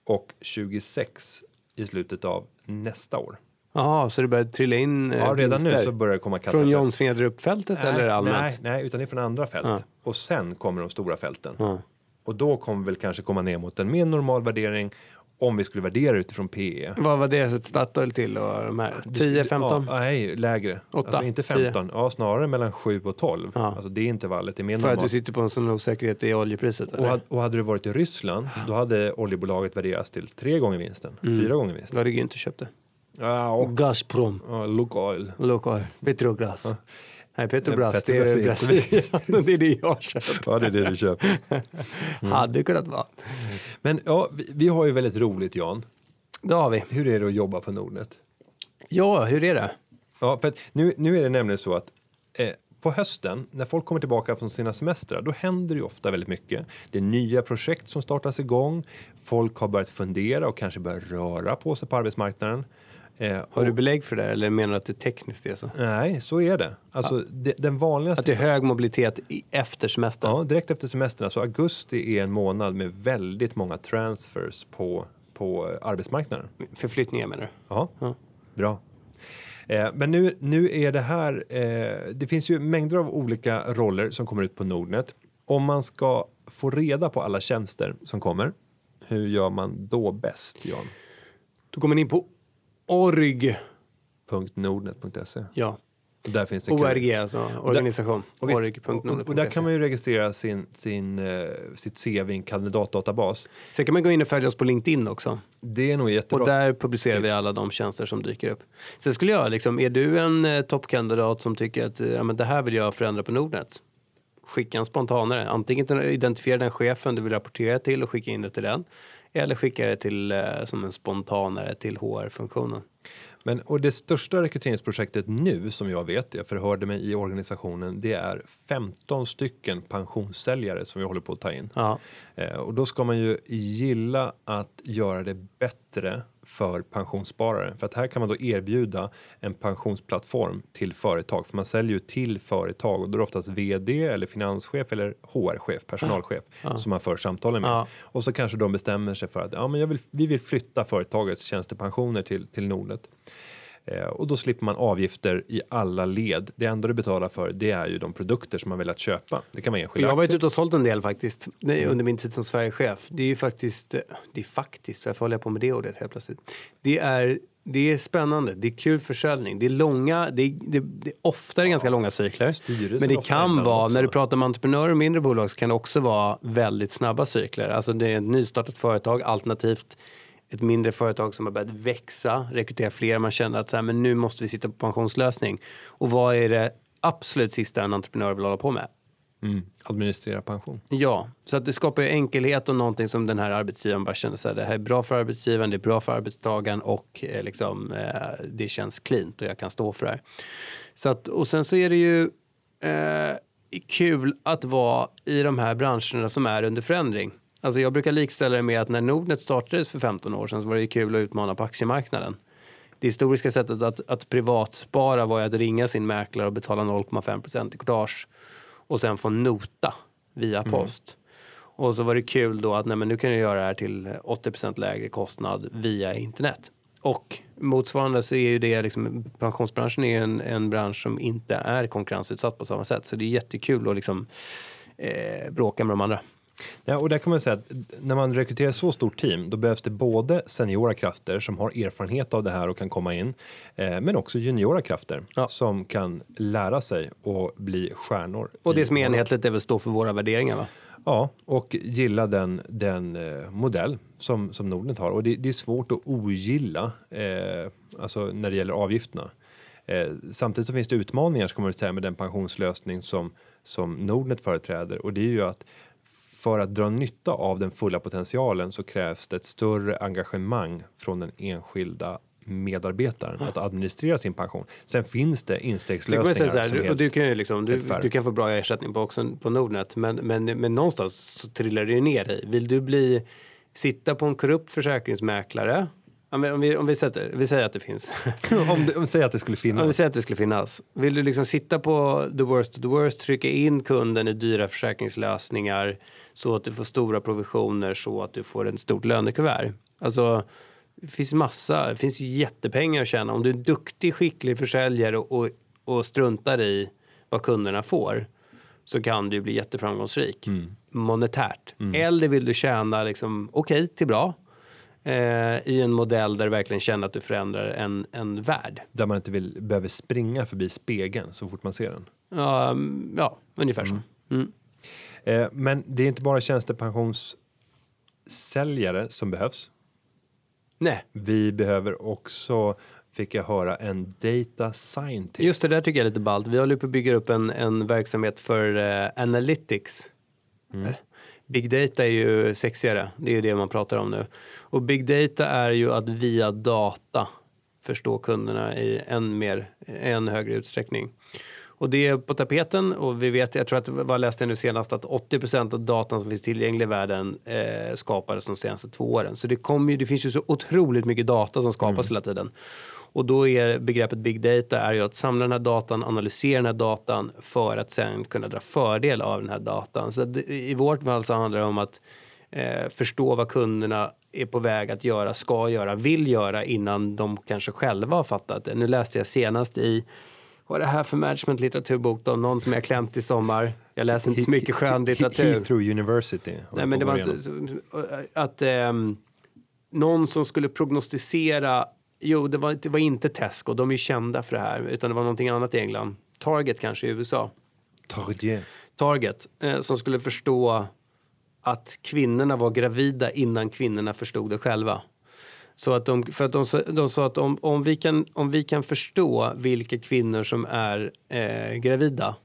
och 26 i slutet av nästa år. Jaha, så det börjar trilla in eh, Ja, redan nu så börjar det komma Från kassaflöden. John Svedrup-fältet eller allmänt? Nej, nej, utan det är från andra fält. Ja. Och sen kommer de stora fälten. Ja. Och då kommer vi väl kanske komma ner mot en mer normal värdering om vi skulle värdera utifrån PE. Vad var deras ett Statoil till och de här? 10, 15? Ja, nej, lägre. Åtta, Alltså inte 15, ja, snarare mellan 7 och 12. Ja. Alltså det intervallet är mer För att du normalt. sitter på en sån osäkerhet i oljepriset? Och och hade du varit i Ryssland, då hade oljebolaget värderats till tre gånger vinsten, Mm. fyra gånger vinsten. Då hade Günther köpt det. Ja, och Gazprom. ja, Lukoil. Lukoil. Petrobras. Nej, Petrobras, det är Brasilien. <laughs> det är det jag köper. Ja, det är det du köper. Hade kunnat vara. Men ja, vi, vi har ju väldigt roligt Jan. Det har vi. Hur är det att jobba på Nordnet? Ja, hur är det? Ja, för nu, nu är det nämligen så att eh, på hösten, när folk kommer tillbaka från sina semestrar, då händer det ju ofta väldigt mycket. Det är nya projekt som startas igång. Folk har börjat fundera och kanske börjat röra på sig på arbetsmarknaden. Eh, Har och, du belägg för det eller menar du att det tekniskt är så? Nej, så är det. Alltså, det, den vanligaste... Att det är hög mobilitet i, efter semestern? Ja, direkt efter semesterna. Så augusti är en månad med väldigt många transfers på, på arbetsmarknaden. Förflyttningar menar du? Ja, Ja. bra. Eh, men nu, nu är det här, eh, det finns ju mängder av olika roller som kommer ut på Nordnet. Om man ska få reda på alla tjänster som kommer, hur gör man då bäst, Jan? Då kommer man in på org. .nordnet.se. Ja, Och Där finns det ORG alltså, organisation. och, visst, och, Org.nordnet.se. och där kan man ju registrera sin, sin, eh, sitt CV i en kandidatdatabas. Sen kan man gå in och följa oss på LinkedIn också. Det är nog jättebra. Och där publicerar vi tips. alla de tjänster som dyker upp. Sen skulle jag, liksom, är du en eh, toppkandidat som tycker att eh, ja, men det här vill jag förändra på Nordnet? Skicka en spontanare. Antingen den- identifiera den chefen du vill rapportera till och skicka in det till den. Eller skicka det till, eh, som en spontanare till HR-funktionen. Men, och det största rekryteringsprojektet nu som jag vet, jag förhörde mig i organisationen, det är 15 stycken pensionssäljare som vi håller på att ta in. Eh, och då ska man ju gilla att göra det bättre för pensionssparare. För att här kan man då erbjuda en pensionsplattform till företag. För man säljer ju till företag och då är det oftast vd eller finanschef eller HR-chef, personalchef som man för samtalen med. Ja. Och så kanske de bestämmer sig för att ja, men jag vill, vi vill flytta företagets tjänstepensioner till, till Nordnet. Eh, och då slipper man avgifter i alla led. Det enda du betalar för det är ju de produkter som man vill att köpa. Det kan vara enskilda Jag har varit ute och sålt en del faktiskt Nej, under min tid som Sverigechef. Det är ju faktiskt, eh, det är faktiskt, varför håller jag på med det ordet helt plötsligt? Det är, det är spännande, det är kul försäljning, det är långa, det är, det, det är ofta ganska långa cykler. Men det kan vara, också. när du pratar med entreprenörer och mindre bolag så kan det också vara väldigt snabba cykler. Alltså det är ett nystartat företag alternativt ett mindre företag som har börjat växa, rekrytera fler, man känner att så här, men nu måste vi sitta på pensionslösning. Och vad är det absolut sista en entreprenör vill hålla på med? Mm. Administrera pension. Ja, så att det skapar ju enkelhet och någonting som den här arbetsgivaren bara känner så här, det här är bra för arbetsgivaren, det är bra för arbetstagaren och eh, liksom, eh, det känns cleant och jag kan stå för det här. Så att, och sen så är det ju eh, kul att vara i de här branscherna som är under förändring. Alltså jag brukar likställa det med att när Nordnet startades för 15 år sedan så var det kul att utmana på aktiemarknaden. Det historiska sättet att, att privatspara var att ringa sin mäklare och betala 0,5 i courtage och sen få nota via post. Och så var det kul då att nej, men nu kan jag göra det här till 80% lägre kostnad via internet. Och motsvarande så är ju det liksom, pensionsbranschen är en, en bransch som inte är konkurrensutsatt på samma sätt. Så det är jättekul att liksom, eh, bråka med de andra. Ja, och där kan man säga att när man rekryterar så stort team, då behövs det både seniora krafter som har erfarenhet av det här och kan komma in, eh, men också juniora krafter Ja. som kan lära sig och bli stjärnor. Och det som är enhetligt är väl stå för våra värderingar va? Ja, och gilla den, den eh, modell som, som Nordnet har. Och det, det är svårt att ogilla, eh, alltså när det gäller avgifterna. Eh, samtidigt så finns det utmaningar ska man säga med den pensionslösning som, som Nordnet företräder och det är ju att för att dra nytta av den fulla potentialen så krävs det ett större engagemang från den enskilda medarbetaren att administrera sin pension. Sen finns det kan instegslösningar säga så här, och du kan ju liksom, du, du kan få bra ersättning på, också på Nordnet men, men, men någonstans så trillar det ju ner i. Vill du bli, sitta på en korrupt försäkringsmäklare Ja, men Om vi, om vi, sätter, vi säger att det finns. <laughs> om, det, om säg att det skulle Om vi finnas. säger att det skulle finnas. Vill du liksom sitta på the worst of the worst, trycka in kunden i dyra försäkringslösningar så att du får stora provisioner så att du får ett stort lönekuvert. Alltså, det finns massa, det finns jättepengar att tjäna. Om du är en duktig, skicklig försäljare och, och, och struntar i vad kunderna får så kan du bli jätteframgångsrik monetärt. Eller vill du tjäna liksom, okej till bra eh, i en modell där du verkligen känner att du förändrar en, en värld. Där man inte vill, behöver springa förbi spegeln så fort man ser den. Ja, mm, ja ungefär så. Mm. Eh, men det är inte bara tjänstepensionssäljare som behövs. Nej, Vi behöver också, fick jag höra, en data scientist. just det där tycker jag är lite ballt. Vi håller på att bygga upp en, en verksamhet för eh, analytics. Mm. Big data är ju sexigare, det är ju det man pratar om nu. Och big data är ju att via data förstå kunderna i än mer, än högre utsträckning. Och det är på tapeten och vi vet, jag tror att vad läste jag nu senast att 80% av datan som finns tillgänglig i världen eh, skapades de senaste två åren. Så det, kommer det finns ju så otroligt mycket data som skapas hela tiden. Och då är begreppet big data är ju att samla den här datan, analysera den här datan för att sen kunna dra fördel av den här datan. Så att i vårt fall så handlar det om att eh, förstå vad kunderna är på väg att göra, ska göra, vill göra innan de kanske själva har fattat det. Nu läste jag senast i vad är det här för managementlitteraturbok då? Någon som jag klämt i sommar. Jag läser inte så mycket skön litteratur. Heathrow University. Nej, men det att var inte så- att ehm, någon som skulle prognostisera. Jo, det var, det var inte Tesco. De är ju kända för det här, utan det var någonting annat i England. Target kanske i USA. Tardieu. Target eh, som skulle förstå att kvinnorna var gravida innan kvinnorna förstod det själva. Så att de, för att de, de sa att om, om, vi kan, om vi kan förstå vilka kvinnor som är eh, gravida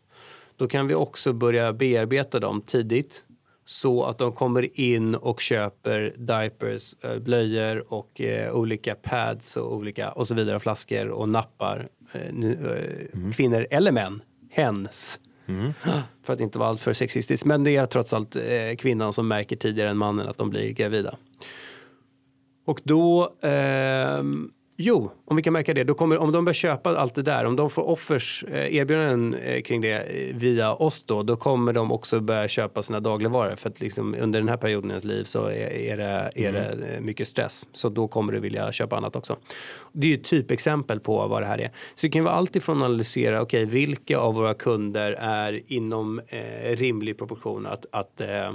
då kan vi också börja bearbeta dem tidigt så att de kommer in och köper diapers, eh, blöjor och eh, olika pads och olika och så vidare, flaskor och nappar. Eh, eh, Kvinnor eller män, hens. <gasps> För att inte vara alltför sexistisk. Men det är trots allt eh, kvinnan som märker tidigare än mannen att de blir gravida. Och då, ehm, jo, om vi kan märka det, då kommer, om de börjar köpa allt det där, om de får offers, eh, erbjudanden eh, kring det eh, via oss då, då kommer de också börja köpa sina dagligvaror. För att liksom, under den här perioden i ens liv så är, är, det, är det eh, mycket stress. Så då kommer du vilja köpa annat också. Det är ju ett typexempel på vad det här är. Så det kan vara allt ifrån att analysera, okej, vilka av våra kunder är inom eh, rimlig proportion att, att eh,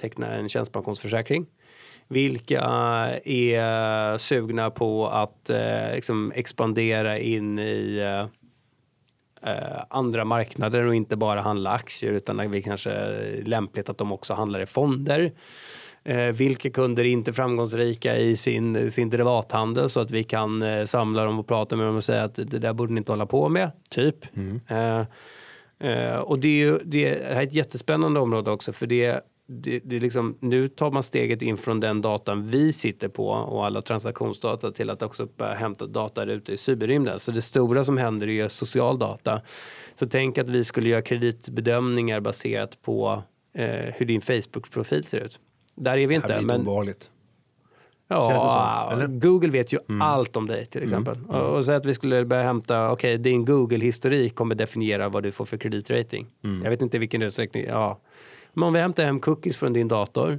teckna en tjänstepensionsförsäkring? Vilka är sugna på att eh, liksom expandera in i eh, eh, andra marknader och inte bara handla aktier utan vi kanske är lämpligt att de också handlar i fonder. Eh, vilka kunder är inte framgångsrika i sin, sin derivathandel så att vi kan eh, samla dem och prata med dem och säga att det där borde ni inte hålla på med, typ. Eh, eh, och det är ju det här är ett jättespännande område också för det det, det liksom, nu tar man steget in från den datan vi sitter på och alla transaktionsdata till att också börja hämta data ute i cyberrymden. Så det stora som händer är social data. Så tänk att vi skulle göra kreditbedömningar baserat på eh, hur din Facebook-profil ser ut. Där är vi Det här inte. blir inte Men, obehagligt. ja? Mm. Google vet ju allt om dig till exempel. Och, och så att vi skulle börja hämta, okej din Google-historik kommer definiera vad du får för kreditrating. Mm. Jag vet inte vilken utsträckning, ja. Men om vi hämtar hem cookies från din dator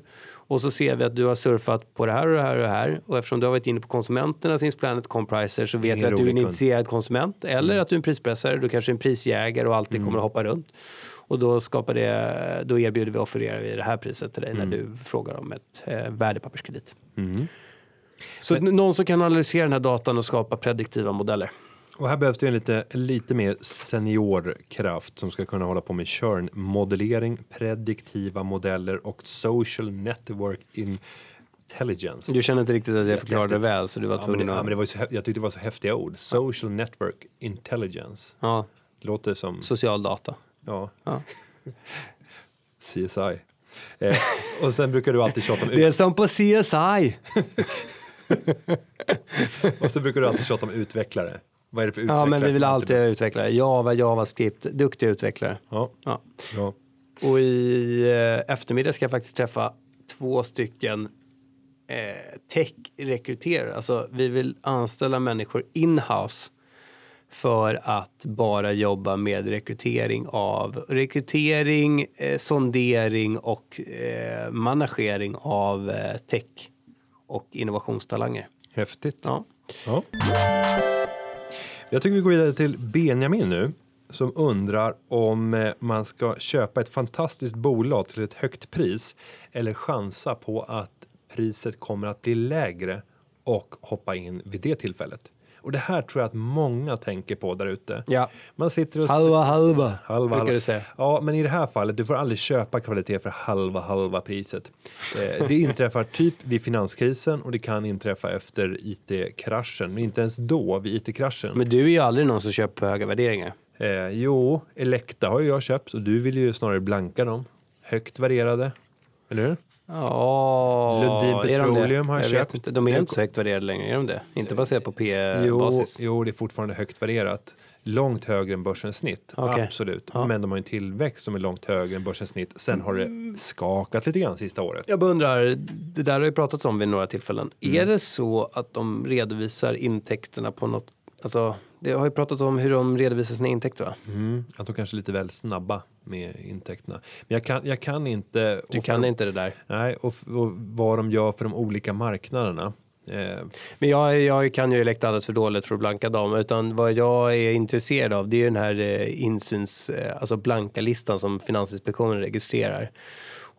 och så ser vi att du har surfat på det här och det här och det här. Och eftersom du har varit inne på konsumenternas Insplanet Compriser så vet vi att du är en intresserad konsument eller att du är en prispressare, du kanske är en prisjägare och alltid kommer att hoppa runt. Och då, skapar det, då erbjuder vi och offererar vi det här priset till dig när du frågar om ett eh, värdepapperskredit. Så någon som kan analysera den här datan och skapa prediktiva modeller. Och här behövs det en lite, lite mer seniorkraft som ska kunna hålla på med churn-modellering, prediktiva modeller och social network intelligence. Du känner inte riktigt att jag förklarade det väl så du var Ja, tvungen det, ja, men att... det var så, jag tyckte det var så häftiga ord. Social network intelligence. Ja, Låter som, social data. ja, Ja. <laughs> CSI. Eh, och sen brukar du alltid tjata om, Det är som på CSI! <laughs> och sen brukar du alltid tjata om utvecklare. Vad är det för utvecklare? Ja, men vi vill alltid ha utvecklare. Java, JavaScript, duktiga utvecklare. Ja, Ja. ja. Och i eh, eftermiddag ska jag faktiskt träffa två stycken eh, tech-rekryterare. Alltså vi vill anställa människor in-house för att bara jobba med rekrytering av rekrytering, eh, sondering och eh, managering av eh, tech och innovationstalanger. Häftigt. Ja. Ja. Jag tycker vi går vidare till Benjamin nu som undrar om eh, man ska köpa ett fantastiskt bolag till ett högt pris eller chansa på att priset kommer att bli lägre och hoppa in vid det tillfället. Och det här tror jag att många tänker på där ute. Ja. Man sitter och... Halva, halva, halva, brukar du säga. Ja, men i det här fallet, du får aldrig köpa kvalitet för halva, halva priset. Eh, det inträffar typ vid finanskrisen och det kan inträffa efter IT-kraschen, men inte ens då, vid IT-kraschen. Men du är ju aldrig någon som köper höga värderingar. Eh, jo, Elekta har ju jag köpt och du vill ju snarare blanka dem. Högt värderade, eller hur? Ja, Lundin Petroleum har jag köpt. Inte. De är inte så högt värderade längre, är de det? Inte baserat på Jo, P-basis? jo, det är fortfarande högt värderat. Långt högre än börsens snitt, Okej. absolut. Ja. Men de har en tillväxt som är långt högre än börsens snitt. Sen har det skakat lite grann sista året. Jag bara undrar, det där har ju pratats om vid några tillfällen. Mm. Är det så att de redovisar intäkterna på något, alltså det har ju pratats om hur de redovisar sina intäkter va? Mm, att de kanske är lite väl snabba med intäkterna. Men jag kan, jag kan inte... Du kan för- inte det där. Nej, och, och vad de gör för de olika marknaderna. Eh, Men jag, jag kan ju Elekta alldeles för dåligt för att blanka dem. Utan vad jag är intresserad av det är den här eh, insyns, eh, alltså blanka listan som Finansinspektionen registrerar.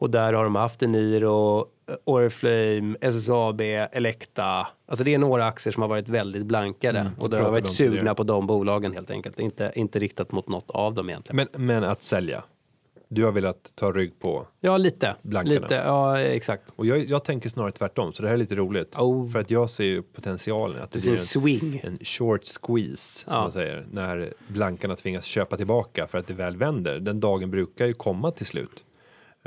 Och där har de haft Eniro, eh, Oriflame, SSAB, Elekta. Alltså det är några aktier som har varit väldigt blankade. Mm, och då har varit sugna på de bolagen helt enkelt. Inte, inte riktat mot något av dem egentligen. men, men att sälja. Du har velat ta rygg på. ja, lite. Blankarna. lite. Ja, exakt. Och jag, jag tänker snarare tvärtom, så det här är lite roligt. Oh. För att jag ser ju potentialen att det Det blir en en, swing. en short squeeze, som Ja. man säger, när blankarna tvingas köpa tillbaka för att det väl vänder. Den dagen brukar ju komma till slut.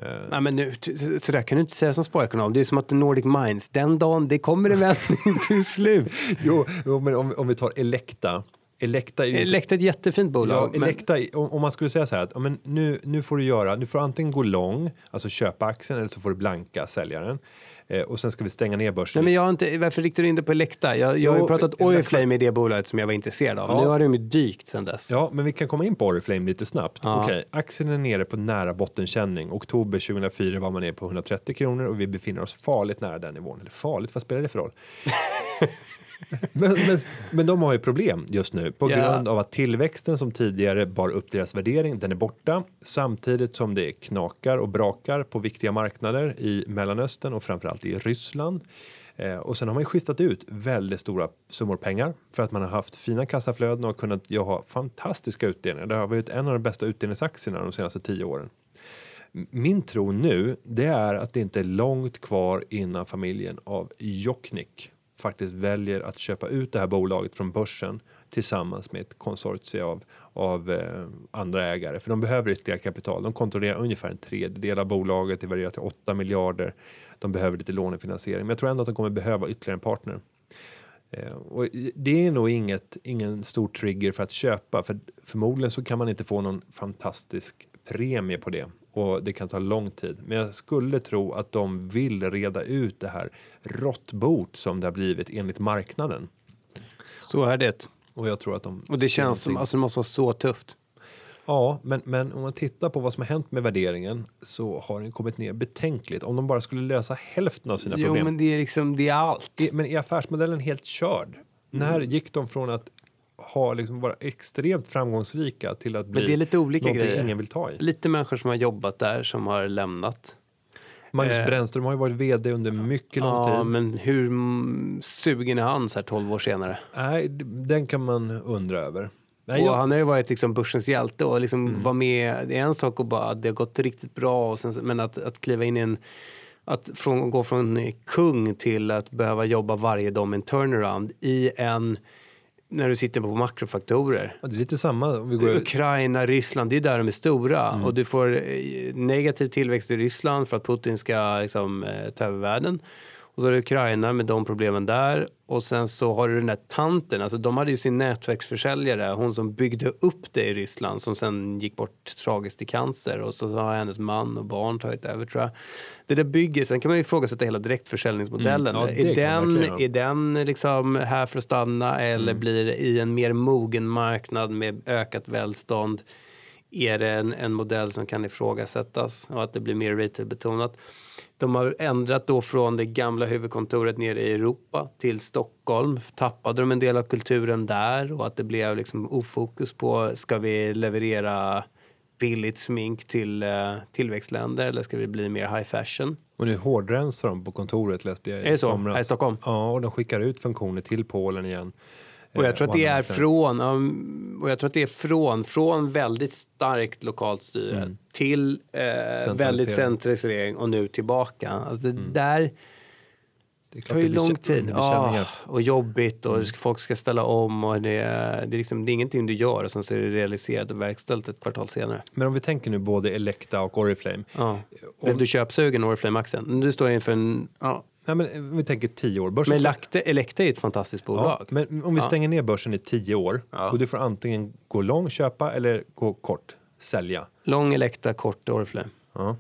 Eh, Nej, men nu, så där kan du inte säga som sparekonom. Det är som att Nordic Minds, den dagen det kommer en vändning <laughs> till slut. jo, jo, men om, om vi tar Elekta. Elekta är ju Elekta är ett jättefint bolag. Ja, men- Elekta, om, om man skulle säga så här att ja, men nu, nu får du göra, nu får du antingen gå lång, alltså köpa aktien eller så får du blanka säljaren. Eh, och sen ska vi stänga ner börsen. Nej, men jag har inte, varför riktar du in det på Elekta? Jag, jag har ju pratat Oriflame i det bolaget som jag var intresserad av. Ja. Nu har de ju dykt sedan dess. Ja, men vi kan komma in på Oriflame lite snabbt. Ja. Okej, aktien är nere på nära bottenkänning. Oktober 2004 var man nere på 130 kronor och vi befinner oss farligt nära den nivån. Eller farligt, vad spelar det för roll? <laughs> <laughs> men, men, men de har ju problem just nu på Ja. grund av att tillväxten som tidigare bar upp deras värdering, den är borta samtidigt som det knakar och brakar på viktiga marknader i Mellanöstern och framförallt i Ryssland. Eh, och sen har man ju skiftat ut väldigt stora summor pengar för att man har haft fina kassaflöden och kunnat ja, ha fantastiska utdelningar. Det har varit en av de bästa utdelningsaktierna de senaste tio åren. Min tro nu, det är att det inte är långt kvar innan familjen av Jokknik faktiskt väljer att köpa ut det här bolaget från börsen tillsammans med ett konsortie av, av eh, andra ägare. För de behöver ytterligare kapital. De kontrollerar ungefär en tredjedel av bolaget, det varierar till 8 miljarder. De behöver lite lånefinansiering, men jag tror ändå att de kommer behöva ytterligare en partner. Eh, och det är nog inget, ingen stor trigger för att köpa, för förmodligen så kan man inte få någon fantastisk premie på det och det kan ta lång tid. Men jag skulle tro att de vill reda ut det här råttbot som det har blivit enligt marknaden. Så är det. Och jag tror att de... Och det känns som, alltså det måste vara så tufft. Ja, men, men om man tittar på vad som har hänt med värderingen så har den kommit ner betänkligt. Om de bara skulle lösa hälften av sina Jo, problem. men det är liksom, det är allt. I- Men är affärsmodellen helt körd? När Mm. gick de från att ha liksom vara extremt framgångsrika till att bli Men det är lite olika grejer. ingen vill ta i? Lite människor som har jobbat där som har lämnat. Magnus Eh, Brännström har ju varit vd under mycket lång Ja, tid. men hur sugen är han så här 12 år senare? Nej, den kan man undra över. Nej, och jag, han har ju varit liksom börsens hjälte och liksom Mm. var med. Det är en sak att bara, det har gått riktigt bra och sen, men att, att kliva in i en att från, gå från kung till att behöva jobba varje dag med en turnaround i en när du sitter på makrofaktorer. det är lite samma om vi går... Ukraina, Ryssland, det är där de är stora. Mm. Och du får eh, negativ tillväxt i Ryssland för att Putin ska liksom, eh, ta över världen. Och så har du Ukraina med de problemen där. Och sen så har du den där tanten, alltså de hade ju sin nätverksförsäljare, hon som byggde upp det i Ryssland som sen gick bort tragiskt i cancer. Och så har hennes man och barn tagit över tror jag. Det där bygger, sen kan man ju ifrågasätta hela direktförsäljningsmodellen. Mm, ja, det är, den, är den liksom här för att stanna eller Mm. blir det i en mer mogen marknad med ökat välstånd är det en, en modell som kan ifrågasättas och att det blir mer retailbetonat. De har ändrat då från det gamla huvudkontoret nere i Europa till Stockholm. Tappade de en del av kulturen där och att det blev liksom ofokus på ska vi leverera billigt smink till eh, tillväxtländer eller ska vi bli mer high fashion? Och nu hårdrensar de på kontoret läste jag Är det så? somras. Här i Stockholm? Ja, och de skickar ut funktioner till Polen igen. Och jag Eh, tror att det är från, och jag tror att det är från, från väldigt starkt lokalt styre Mm. till eh, väldigt centralisering och nu tillbaka. Alltså det där Det tar ju lång tid. känningar. Ah, och jobbigt och Mm. folk ska ställa om och det, är- det, är liksom, det är ingenting du gör och sen så är det realiserat och verkställt ett kvartal senare. Men om vi tänker nu både Elekta och Oriflame. Ja. Om, Blev du köpsugen Oriflame-aktien? Du står inför en... Ja. Nej, men om vi tänker tio år. Börsen Men Lacte, Elekta är ett fantastiskt bolag. Ja, men om vi Ja. stänger ner börsen i tio år Ja. och du får antingen gå lång, köpa eller gå kort, sälja. Lång Elekta, kort Oriflame. Ja.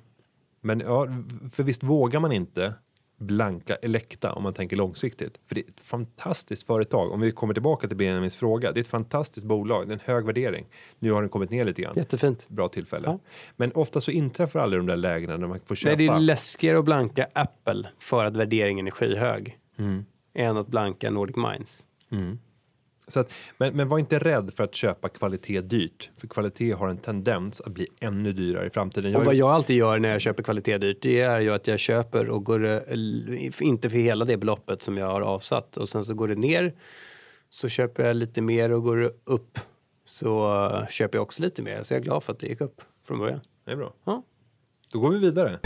Men ja, för visst vågar man inte blanka Elekta om man tänker långsiktigt. För det är ett fantastiskt företag. Om vi kommer tillbaka till Benjamins fråga. Det är ett fantastiskt bolag. Det är en hög värdering. Nu har den kommit ner lite grann. Jättefint. Bra tillfälle. Ja. Men ofta så inträffar aldrig de där lägena när man får köpa. Nej, det är läskigare att blanka Apple för att värderingen är skyhög Mm. än att blanka Nordic Minds. Mm. Så att, men, men var inte rädd för att köpa kvalitet dyrt. För kvalitet har en tendens att bli ännu dyrare i framtiden. Jag Och vad jag alltid gör när jag köper kvalitet dyrt, det är ju att jag köper och går eh, inte för hela det beloppet som jag har avsatt och sen så går det ner så köper jag lite mer och går det upp så köper jag också lite mer. Så jag är glad för att det gick upp från början. Det är bra. Ja. Då går vi vidare.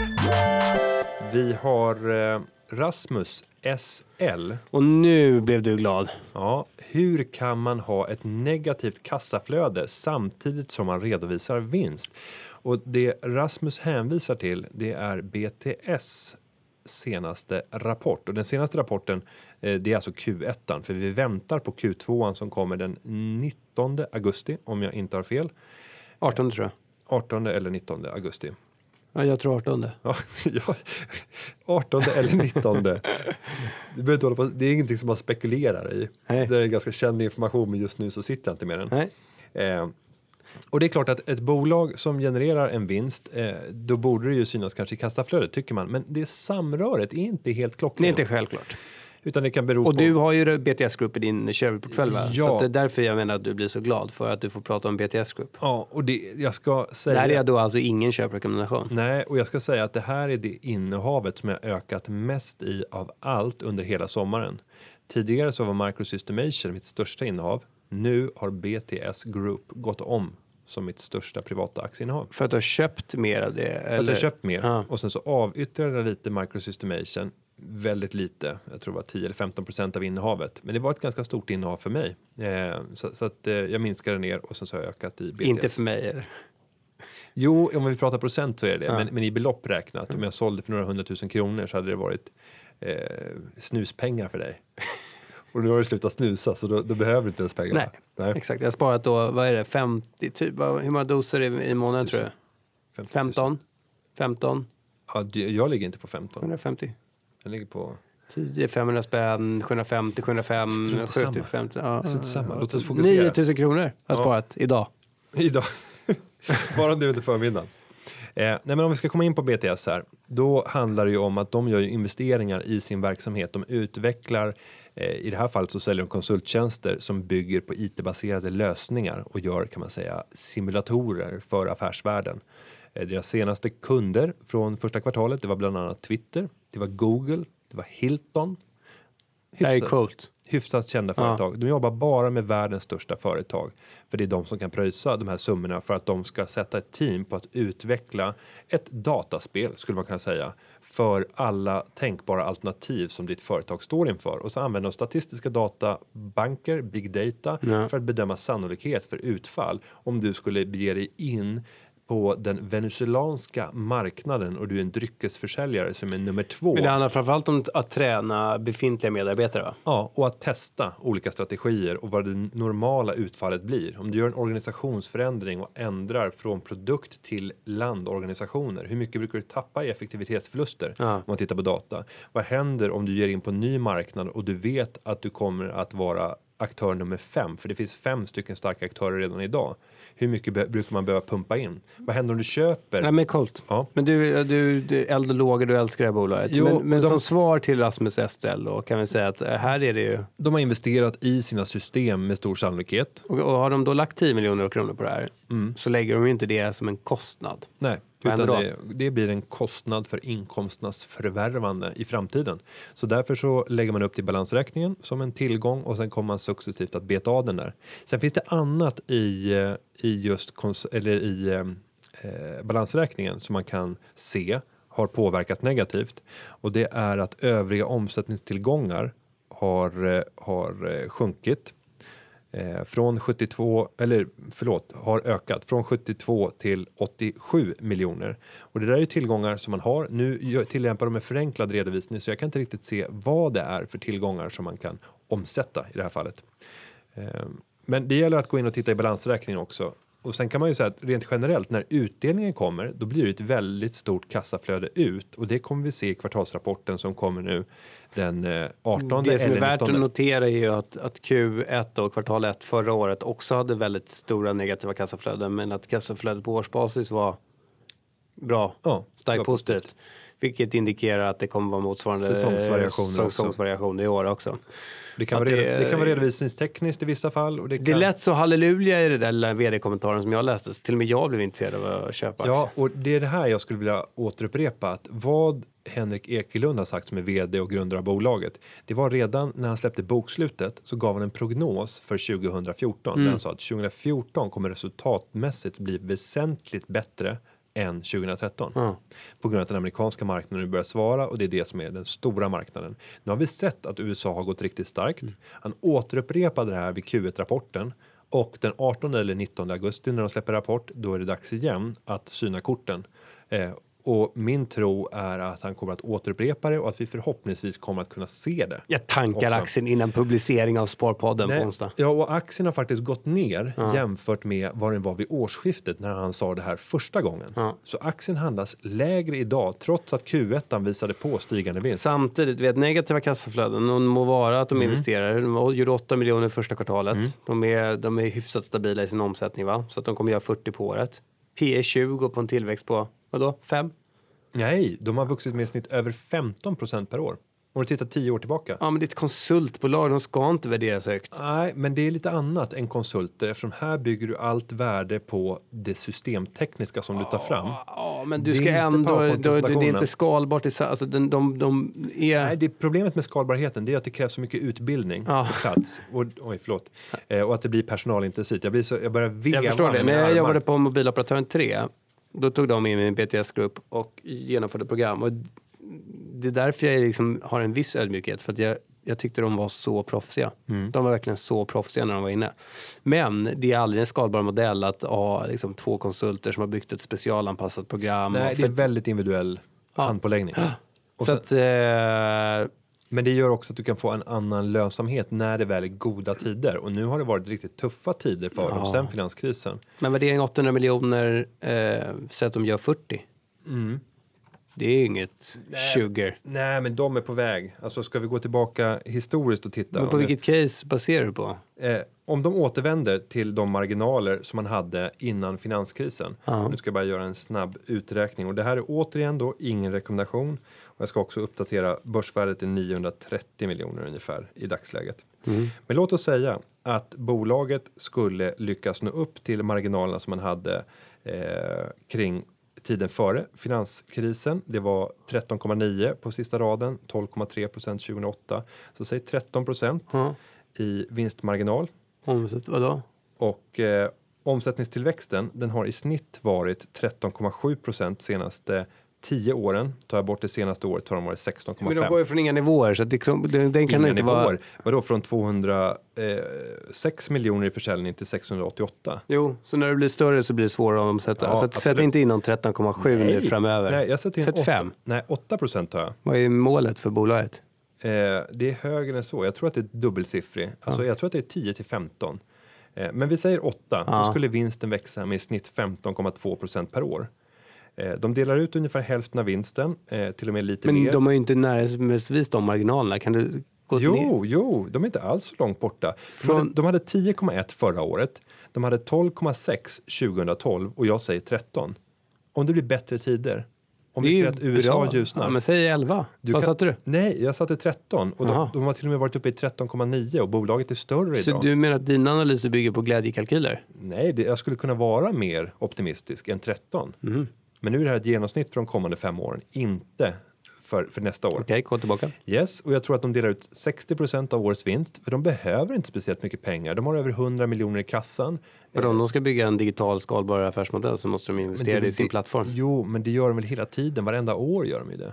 Vi har eh, Rasmus SL. Och nu blev du glad. Ja, hur kan man ha ett negativt kassaflöde samtidigt som man redovisar vinst? Och det Rasmus hänvisar till, det är BTS senaste rapport och den senaste rapporten eh, det är alltså Q1 för vi väntar på Q2 som kommer den 19 augusti om jag inte har fel 18 tror jag. 18 eller 19 augusti Ja, jag tror 18. <laughs> Ja, ja, 18 eller 19. Du behöver inte hålla på, det är ingenting som man spekulerar i. Nej. Det är ganska känd information men just nu så sitter jag inte med den. Eh, och det är klart att ett bolag som genererar en vinst, eh, då borde det ju synas kanske i kassaflödet tycker man. Men det samröret är inte helt Det är klockrent. inte självklart. Utan det kan bero Och på... du har ju BTS Group i din Chevy-portfölj va? Ja. Så det är därför jag menar att du blir så glad för att du får prata om BTS Group. Ja, och det, jag ska säga... Det här är då alltså ingen köprekommendation. Nej, och jag ska säga att det här är det innehavet som jag ökat mest i av allt under hela sommaren. Tidigare så var Microsystemation mitt största innehav. Nu har BTS Group gått om som mitt största privata aktieinnehav. För att du har köpt mer av det? För att jag eller? köpt mer Ja. och sen så avyttrade jag lite Microsystemation väldigt lite. Jag tror det var 10 eller 15 procent av innehavet, men det var ett ganska stort innehav för mig. Eh, så, så att eh, jag minskade ner och sen så har jag ökat i BTS. Inte för mig. eller? Jo, om vi pratar procent så är det Ja. men, men i belopp räknat, om jag sålde för några hundratusen kronor så hade det varit eh, snuspengar för dig. <laughs> och nu har du slutat snusa så då, då behöver du inte ens pengarna. Nej. Nej. Exakt, jag har sparat då, vad är det, 50, typ, hur många doser i, i månaden tror jag? 50 000. 15? 15? Ja, jag ligger inte på 15. 150? Jag ligger på... 10, 500 spänn, 750, 705, Strunt samma. 70, 50. Ja, Strunt samma. Låt oss fokusera. 9000 kronor har jag Ja. sparat idag. <laughs> Idag. <laughs> Bara nu under förmiddagen. Eh, nej men om vi ska komma in på BTS här, då handlar det ju om att de gör ju investeringar i sin verksamhet. De utvecklar, eh, i det här fallet så säljer de konsulttjänster som bygger på IT-baserade lösningar och gör kan man säga simulatorer för affärsvärlden. Eh, deras senaste kunder från första kvartalet, det var bland annat Twitter, det var Google, det var Hilton. Det här är Hyfsat- coolt. hyfsat kända Ja. företag. De jobbar bara med världens största företag. För det är de som kan pröjsa de här summorna för att de ska sätta ett team på att utveckla ett dataspel, skulle man kunna säga, för alla tänkbara alternativ som ditt företag står inför. Och så använder de statistiska databanker, big data, Ja. för att bedöma sannolikhet för utfall om du skulle bege dig in på den venezuelanska marknaden och du är en dryckesförsäljare som är nummer två. Men det handlar framförallt om att träna befintliga medarbetare va? Ja, och att testa olika strategier och vad det normala utfallet blir. Om du gör en organisationsförändring och ändrar från produkt till landorganisationer, hur mycket brukar du tappa i effektivitetsförluster Ja. om man tittar på data? Vad händer om du ger in på en ny marknad och du vet att du kommer att vara aktör nummer fem, för det finns fem stycken starka aktörer redan idag. Hur mycket brukar man behöva pumpa in? Vad händer om du köper? Nej men coolt. Ja. Men du, du, du eld och lågor, du älskar det här bolaget. Jo, men men de- som svar till Rasmus Estell då kan vi säga att eh, här är det ju, De har investerat i sina system med stor sannolikhet. och, och har de då lagt 10 miljoner kronor på det här Mm. så lägger de ju inte det som en kostnad. Nej, Utan det, det blir en kostnad för inkomsternas förvärvande i framtiden. Så därför så lägger man upp till balansräkningen som en tillgång och sen kommer man successivt att beta av den där. Sen finns det annat i, eh, i just eller i eh, eh, balansräkningen som man kan se har påverkat negativt och det är att övriga omsättningstillgångar har, eh, har sjunkit eh, från 72 eller förlåt har ökat från 72 till 87 miljoner och det där är ju tillgångar som man har. Nu tillämpar de en förenklad redovisning så jag kan inte riktigt se vad det är för tillgångar som man kan omsätta i det här fallet. Eh, Men det gäller att gå in och titta i balansräkningen också. Och sen kan man ju säga att rent generellt när utdelningen kommer, då blir det ett väldigt stort kassaflöde ut och det kommer vi se i kvartalsrapporten som kommer nu den eh, 18 Det som är värt 19. att notera är ju att, att Q1 och kvartal 1 förra året också hade väldigt stora negativa kassaflöden men att kassaflödet på årsbasis var bra, Ja, starkt positivt. Vilket indikerar att det kommer vara motsvarande Säsongsvariationer också. säsongsvariationer i år också. Det kan, vara, det det, kan vara redovisningstekniskt i vissa fall. Och det, kan, Det lät så halleluja i det där vd-kommentaren som jag läste. Så till och med jag blev intresserad av att köpa aktier. Ja, och det är det här jag skulle vilja återupprepa. Att vad Henrik Ekelund har sagt som är vd och grundare av bolaget. Det var redan när han släppte bokslutet så gav han en prognos för 2014. Mm. Där han sa att 2014 kommer resultatmässigt bli väsentligt bättre än 2013. Ja. På grund av att den amerikanska marknaden nu börjar svara och det är det som är den stora marknaden. Nu har vi sett att USA har gått riktigt starkt. Mm. Han återupprepade det här vid Q1-rapporten och den 18 eller 19 augusti när de släpper rapport, då är det dags igen att syna korten. Eh, och min tro är att han kommer att återupprepa det och att vi förhoppningsvis kommer att kunna se det. Jag tankar Också. aktien innan publicering av Sparpodden på Nej, onsdag. Ja, och aktien har faktiskt gått ner jämfört med vad den var vid årsskiftet när han sa det här första gången. Ja. Så aktien handlas lägre idag trots att Q1 visade på stigande vinst. Samtidigt, vet, negativa kassaflöden, de må vara att de Mm. investerar. De gjorde 8 miljoner första kvartalet. De, är, de är hyfsat stabila i sin omsättning, va? så att de kommer göra 40 på året. P 20 på en tillväxt på, vadå, 5? Nej, de har vuxit med i snitt över 15 procent per år. Om du tittar tio år tillbaka. Ja, men det är ett konsultbolag, de ska inte värderas högt. Nej, men det är lite annat än konsulter eftersom här bygger du allt värde på det systemtekniska som du tar fram. Ja, men du Det ska ändå, då, det är inte skalbart. i Alltså, de, de, de är... Nej, det problemet med skalbarheten det är att det krävs så mycket utbildning Ja. på plats. Och, oj, förlåt. Eh, och att det blir personalintensivt. Jag, blir så, jag börjar veva Jag förstår det. med När jag jobbade på mobiloperatören 3, då tog de in min BTS-grupp och genomförde program. Och det är därför jag liksom har en viss ödmjukhet, för att jag, jag tyckte de var så proffsiga. Mm. De var verkligen så proffsiga när de var inne. Men det är aldrig en skalbar modell att ha liksom, två konsulter som har byggt ett specialanpassat program. Nej, det är väldigt individuell Ja. handpåläggning. Och så sen, att, eh, men det gör också att du kan få en annan lönsamhet när det väl är goda tider. Och nu har det varit riktigt tuffa tider för dem Ja. sen finanskrisen. men värdering 800 miljoner, eh, så att de gör 40. Mm. Det är inget sugar. Nej, men de är på väg. Alltså ska vi gå tillbaka historiskt och titta. Men på det- vilket case baserar du på? Eh, om de återvänder till de marginaler som man hade innan finanskrisen. Ja. Nu ska jag bara göra en snabb uträkning och det här är återigen då ingen rekommendation. Jag ska också uppdatera börsvärdet till 930 miljoner ungefär i dagsläget. Men låt oss säga att bolaget skulle lyckas nå upp till marginalerna som man hade eh, kring tiden före finanskrisen. Det var 13,9 på sista raden, 12,3 procent 2008. Så säg 13 procent Ja. i vinstmarginal Omsätt, vadå? och eh, omsättningstillväxten den har i snitt varit 13,7 procent senaste 10 åren. Tar jag bort det senaste året har de varit Men de går 16,5. ju från inga nivåer så det, den, den kan Inga inte nivåer. vara... Vadå från 206 miljoner i försäljning till 688? Jo, så när det blir större så blir det svårare att omsätta. Ja, så att, sätt inte in någon 13,7 nu framöver. Nej, jag sätter in Sätt 8, fem. nej, 8 procent har jag. Vad är målet för bolaget? Eh, det är högre än så. Jag tror att det är dubbelsiffrig. Alltså, Jag tror att det är 10 till 15. Eh, men vi säger 8. Ja. Då skulle vinsten växa med i snitt 15,2 procent per år. Eh, de delar ut ungefär hälften av vinsten, eh, till och med lite Men mer. de har ju inte närmast de marginalerna. Kan du gå ner? Jo, jo, de är inte alls så långt borta. De hade, Från- de hade 10,1 förra året. De hade 12,6 2012 och jag säger 13. Om det blir bättre tider. Om Det vi ser att USA bra. ljusnar. Ja, men säg 11. Du Vad kan- satte du? Nej, jag satte 13 och de, de har till och med varit uppe i 13,9 och bolaget är större Så idag. du menar att dina analyser bygger på glädjekalkyler? Nej, det, jag skulle kunna vara mer optimistisk än 13. Mhm. Men nu är det här ett genomsnitt för de kommande fem åren, inte för, för nästa år. Okej, gå tillbaka. Yes, och jag tror att de delar ut 60% av årets vinst, för de behöver inte speciellt mycket pengar. De har över 100 miljoner i kassan. För om de ska bygga en digital skalbar affärsmodell så måste de investera det- i sin plattform. Jo, men det gör de väl hela tiden, varenda år gör de ju det.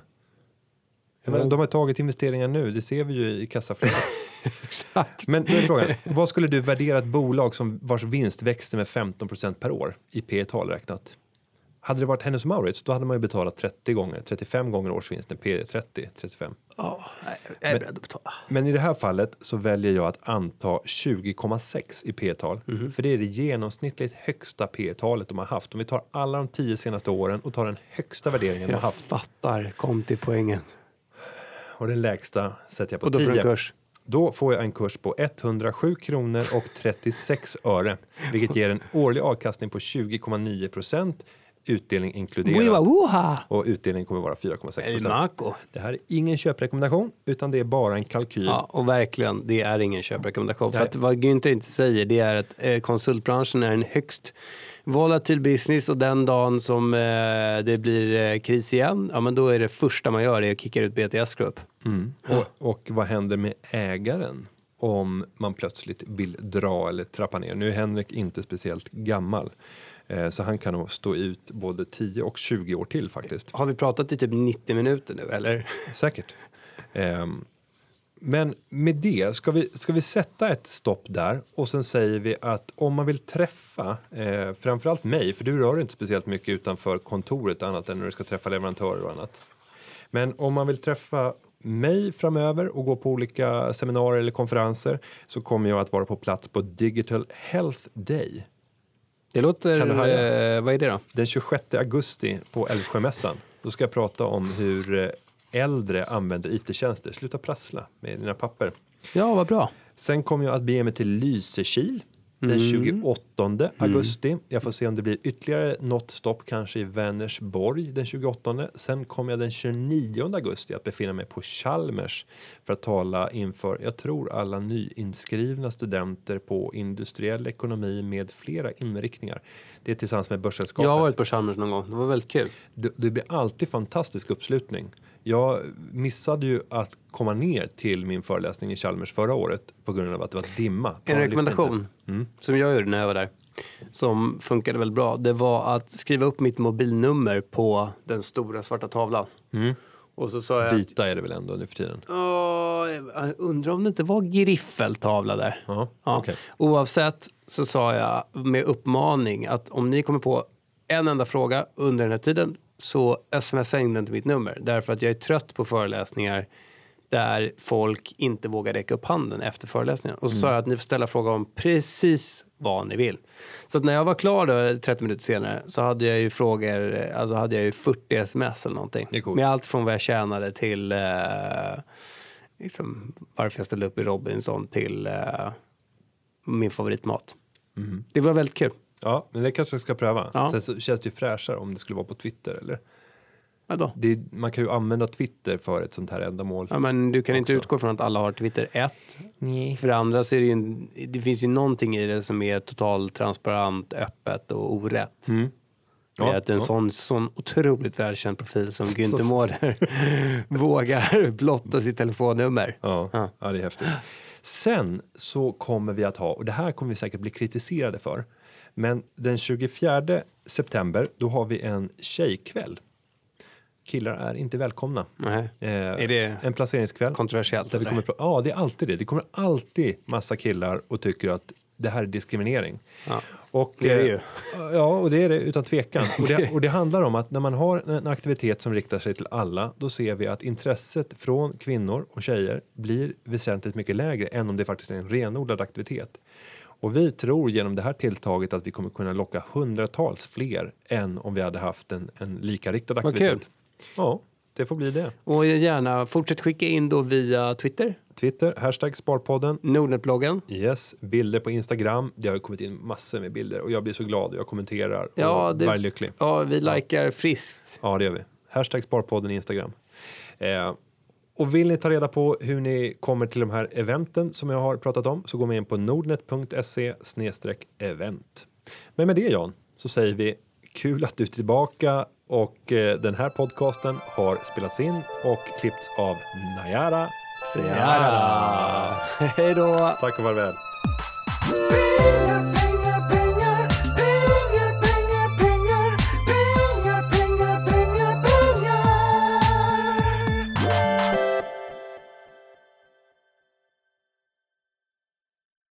Jo. de har tagit investeringar nu, det ser vi ju i kassaflödet. <laughs> Exakt. Men då är frågan, vad skulle du värdera ett bolag som vars vinst växte med 15% per år i P tal räknat? Hade det varit Hennes och Mauritz, då hade man ju betalat 30 gånger, 35 gånger årsvinsten, P 30, 35. Ja, jag är beredd att betala. Men i det här fallet så väljer jag att anta 20,6 i P-tal. Mhm. För det är det genomsnittligt högsta P-talet de har haft. Om vi tar alla de tio senaste åren och tar den högsta värderingen de har Jag haft fattar. Kom till poängen. och den lägsta sätter jag på Och då får du 10. en kurs. Då får jag en kurs på 107 kronor och 36 öre, vilket ger en årlig avkastning på 20,9 procent, utdelning inkluderad. Och utdelningen kommer vara 4,6 El procent. Naco. Det här är ingen köprekommendation, utan det är bara en kalkyl. Ja, och verkligen, det är ingen köprekommendation. För att vad Günther inte säger, det är att eh, konsultbranschen är en högst volatil business och den dagen som eh, det blir eh, kris igen, ja men då är det första man gör är att kicka ut BTS Group. Mm. Och, och vad händer med ägaren om man plötsligt vill dra eller trappa ner? Nu är Henrik inte speciellt gammal, så han kan nog stå ut både 10 och 20 år till faktiskt. Har vi pratat i typ 90 minuter nu eller? Säkert. Ehm, men med det, ska vi, ska vi sätta ett stopp där och sen säger vi att om man vill träffa eh, framförallt mig, för du rör inte speciellt mycket utanför kontoret annat än när du ska träffa leverantörer och annat. Men om man vill träffa mig framöver och gå på olika seminarier eller konferenser så kommer jag att vara på plats på Digital Health Day Det låter, Kan du haja? eh, vad är det då? den 26 augusti på Älvsjömässan. Då ska jag prata om hur eh, äldre använder IT-tjänster. Sluta prassla med dina papper. Ja, vad bra. Sen kommer jag att bege mig till Lysekil den Mm. 28 augusti. Jag får se om det blir ytterligare något stopp, kanske i Vänersborg den 28. Sen kommer jag den 29 augusti att befinna mig på Chalmers för att tala inför, jag tror alla nyinskrivna studenter på industriell ekonomi med flera inriktningar. Det är tillsammans med Börssällskapet. Jag har varit på Chalmers någon gång, det var väldigt kul. Det, det blir alltid fantastisk uppslutning. Jag missade ju att komma ner till min föreläsning i Chalmers förra året på grund av att det var dimma. En rekommendation. Mm. som jag gjorde när jag var där, som funkade väldigt bra, det var att skriva upp mitt mobilnummer på den stora svarta tavlan. Mm. Och så sa jag, Vita är det väl ändå nu för tiden? Jag undrar om det inte var griffeltavla där. Ja, Ja. okej. Oavsett så sa jag med uppmaning att om ni kommer på en enda fråga under den här tiden så smsa in den till mitt nummer. Därför att jag är trött på föreläsningar där folk inte vågar räcka upp handen efter föreläsningen. Och så sa jag att ni får ställa frågor om precis vad ni vill. Så när jag var klar då, 30 minuter senare så hade jag ju frågor, alltså hade jag ju 40 sms eller någonting. Med allt från vad jag tjänade till eh, liksom, varför jag ställde upp i Robinson till eh, min favoritmat. Det var väldigt kul. Ja, men det kanske jag ska pröva. Ja. Sen så känns det ju fräschare om det skulle vara på Twitter. Eller? Vadå? Det, man kan ju använda Twitter för ett sånt här ändamål. Ja, men du kan inte Också. utgå från att alla har Twitter. Ett. Nej. För det andra så är det ju en, det finns ju någonting i det som är totalt transparent, öppet och orätt. Mm. Ja, att en ja. sån, sån otroligt välkänd profil som <laughs> Günther Mårder <laughs> vågar blotta sitt telefonnummer. Ja, Ja. ja, det är häftigt. Sen så kommer vi att ha, och det här kommer vi säkert bli kritiserade för, men den 24 september då har vi en tjejkväll. Killar är inte välkomna. Nej. Eh, Är det en placeringskväll. kontroversiellt? Där vi kommer, ja, det är alltid det. Det kommer alltid massa killar och tycker att det här är diskriminering. Ja. Och, Det är det eh, ju. Ja, och det är det utan tvekan. <laughs> Och det, och det handlar om att när man har en aktivitet som riktar sig till alla, då ser vi att intresset från kvinnor och tjejer blir väsentligt mycket lägre än om det faktiskt är en renodlad aktivitet. Och vi tror genom det här tilltaget att vi kommer kunna locka hundratals fler än om vi hade haft en, en likariktad Vad aktivitet. kul. Ja, det får bli det. Och gärna fortsätt skicka in då via Twitter, Twitter, hashtag Sparpodden. Nordnetbloggen. Yes, bilder på Instagram. Det har kommit in massor med bilder och jag blir så glad och jag kommenterar Ja, och det- är lycklig. Ja, vi likar friskt. Ja, det gör vi. Hashtag Sparpodden Instagram. Eh, och vill ni ta reda på hur ni kommer till de här eventen som jag har pratat om så går man in på nordnet.se event. Men med det Jan så säger vi kul att du är tillbaka och eh, den här podcasten har spelats in och klippts av Nayara Seara. <laughs> Hej då! Tack och farväl.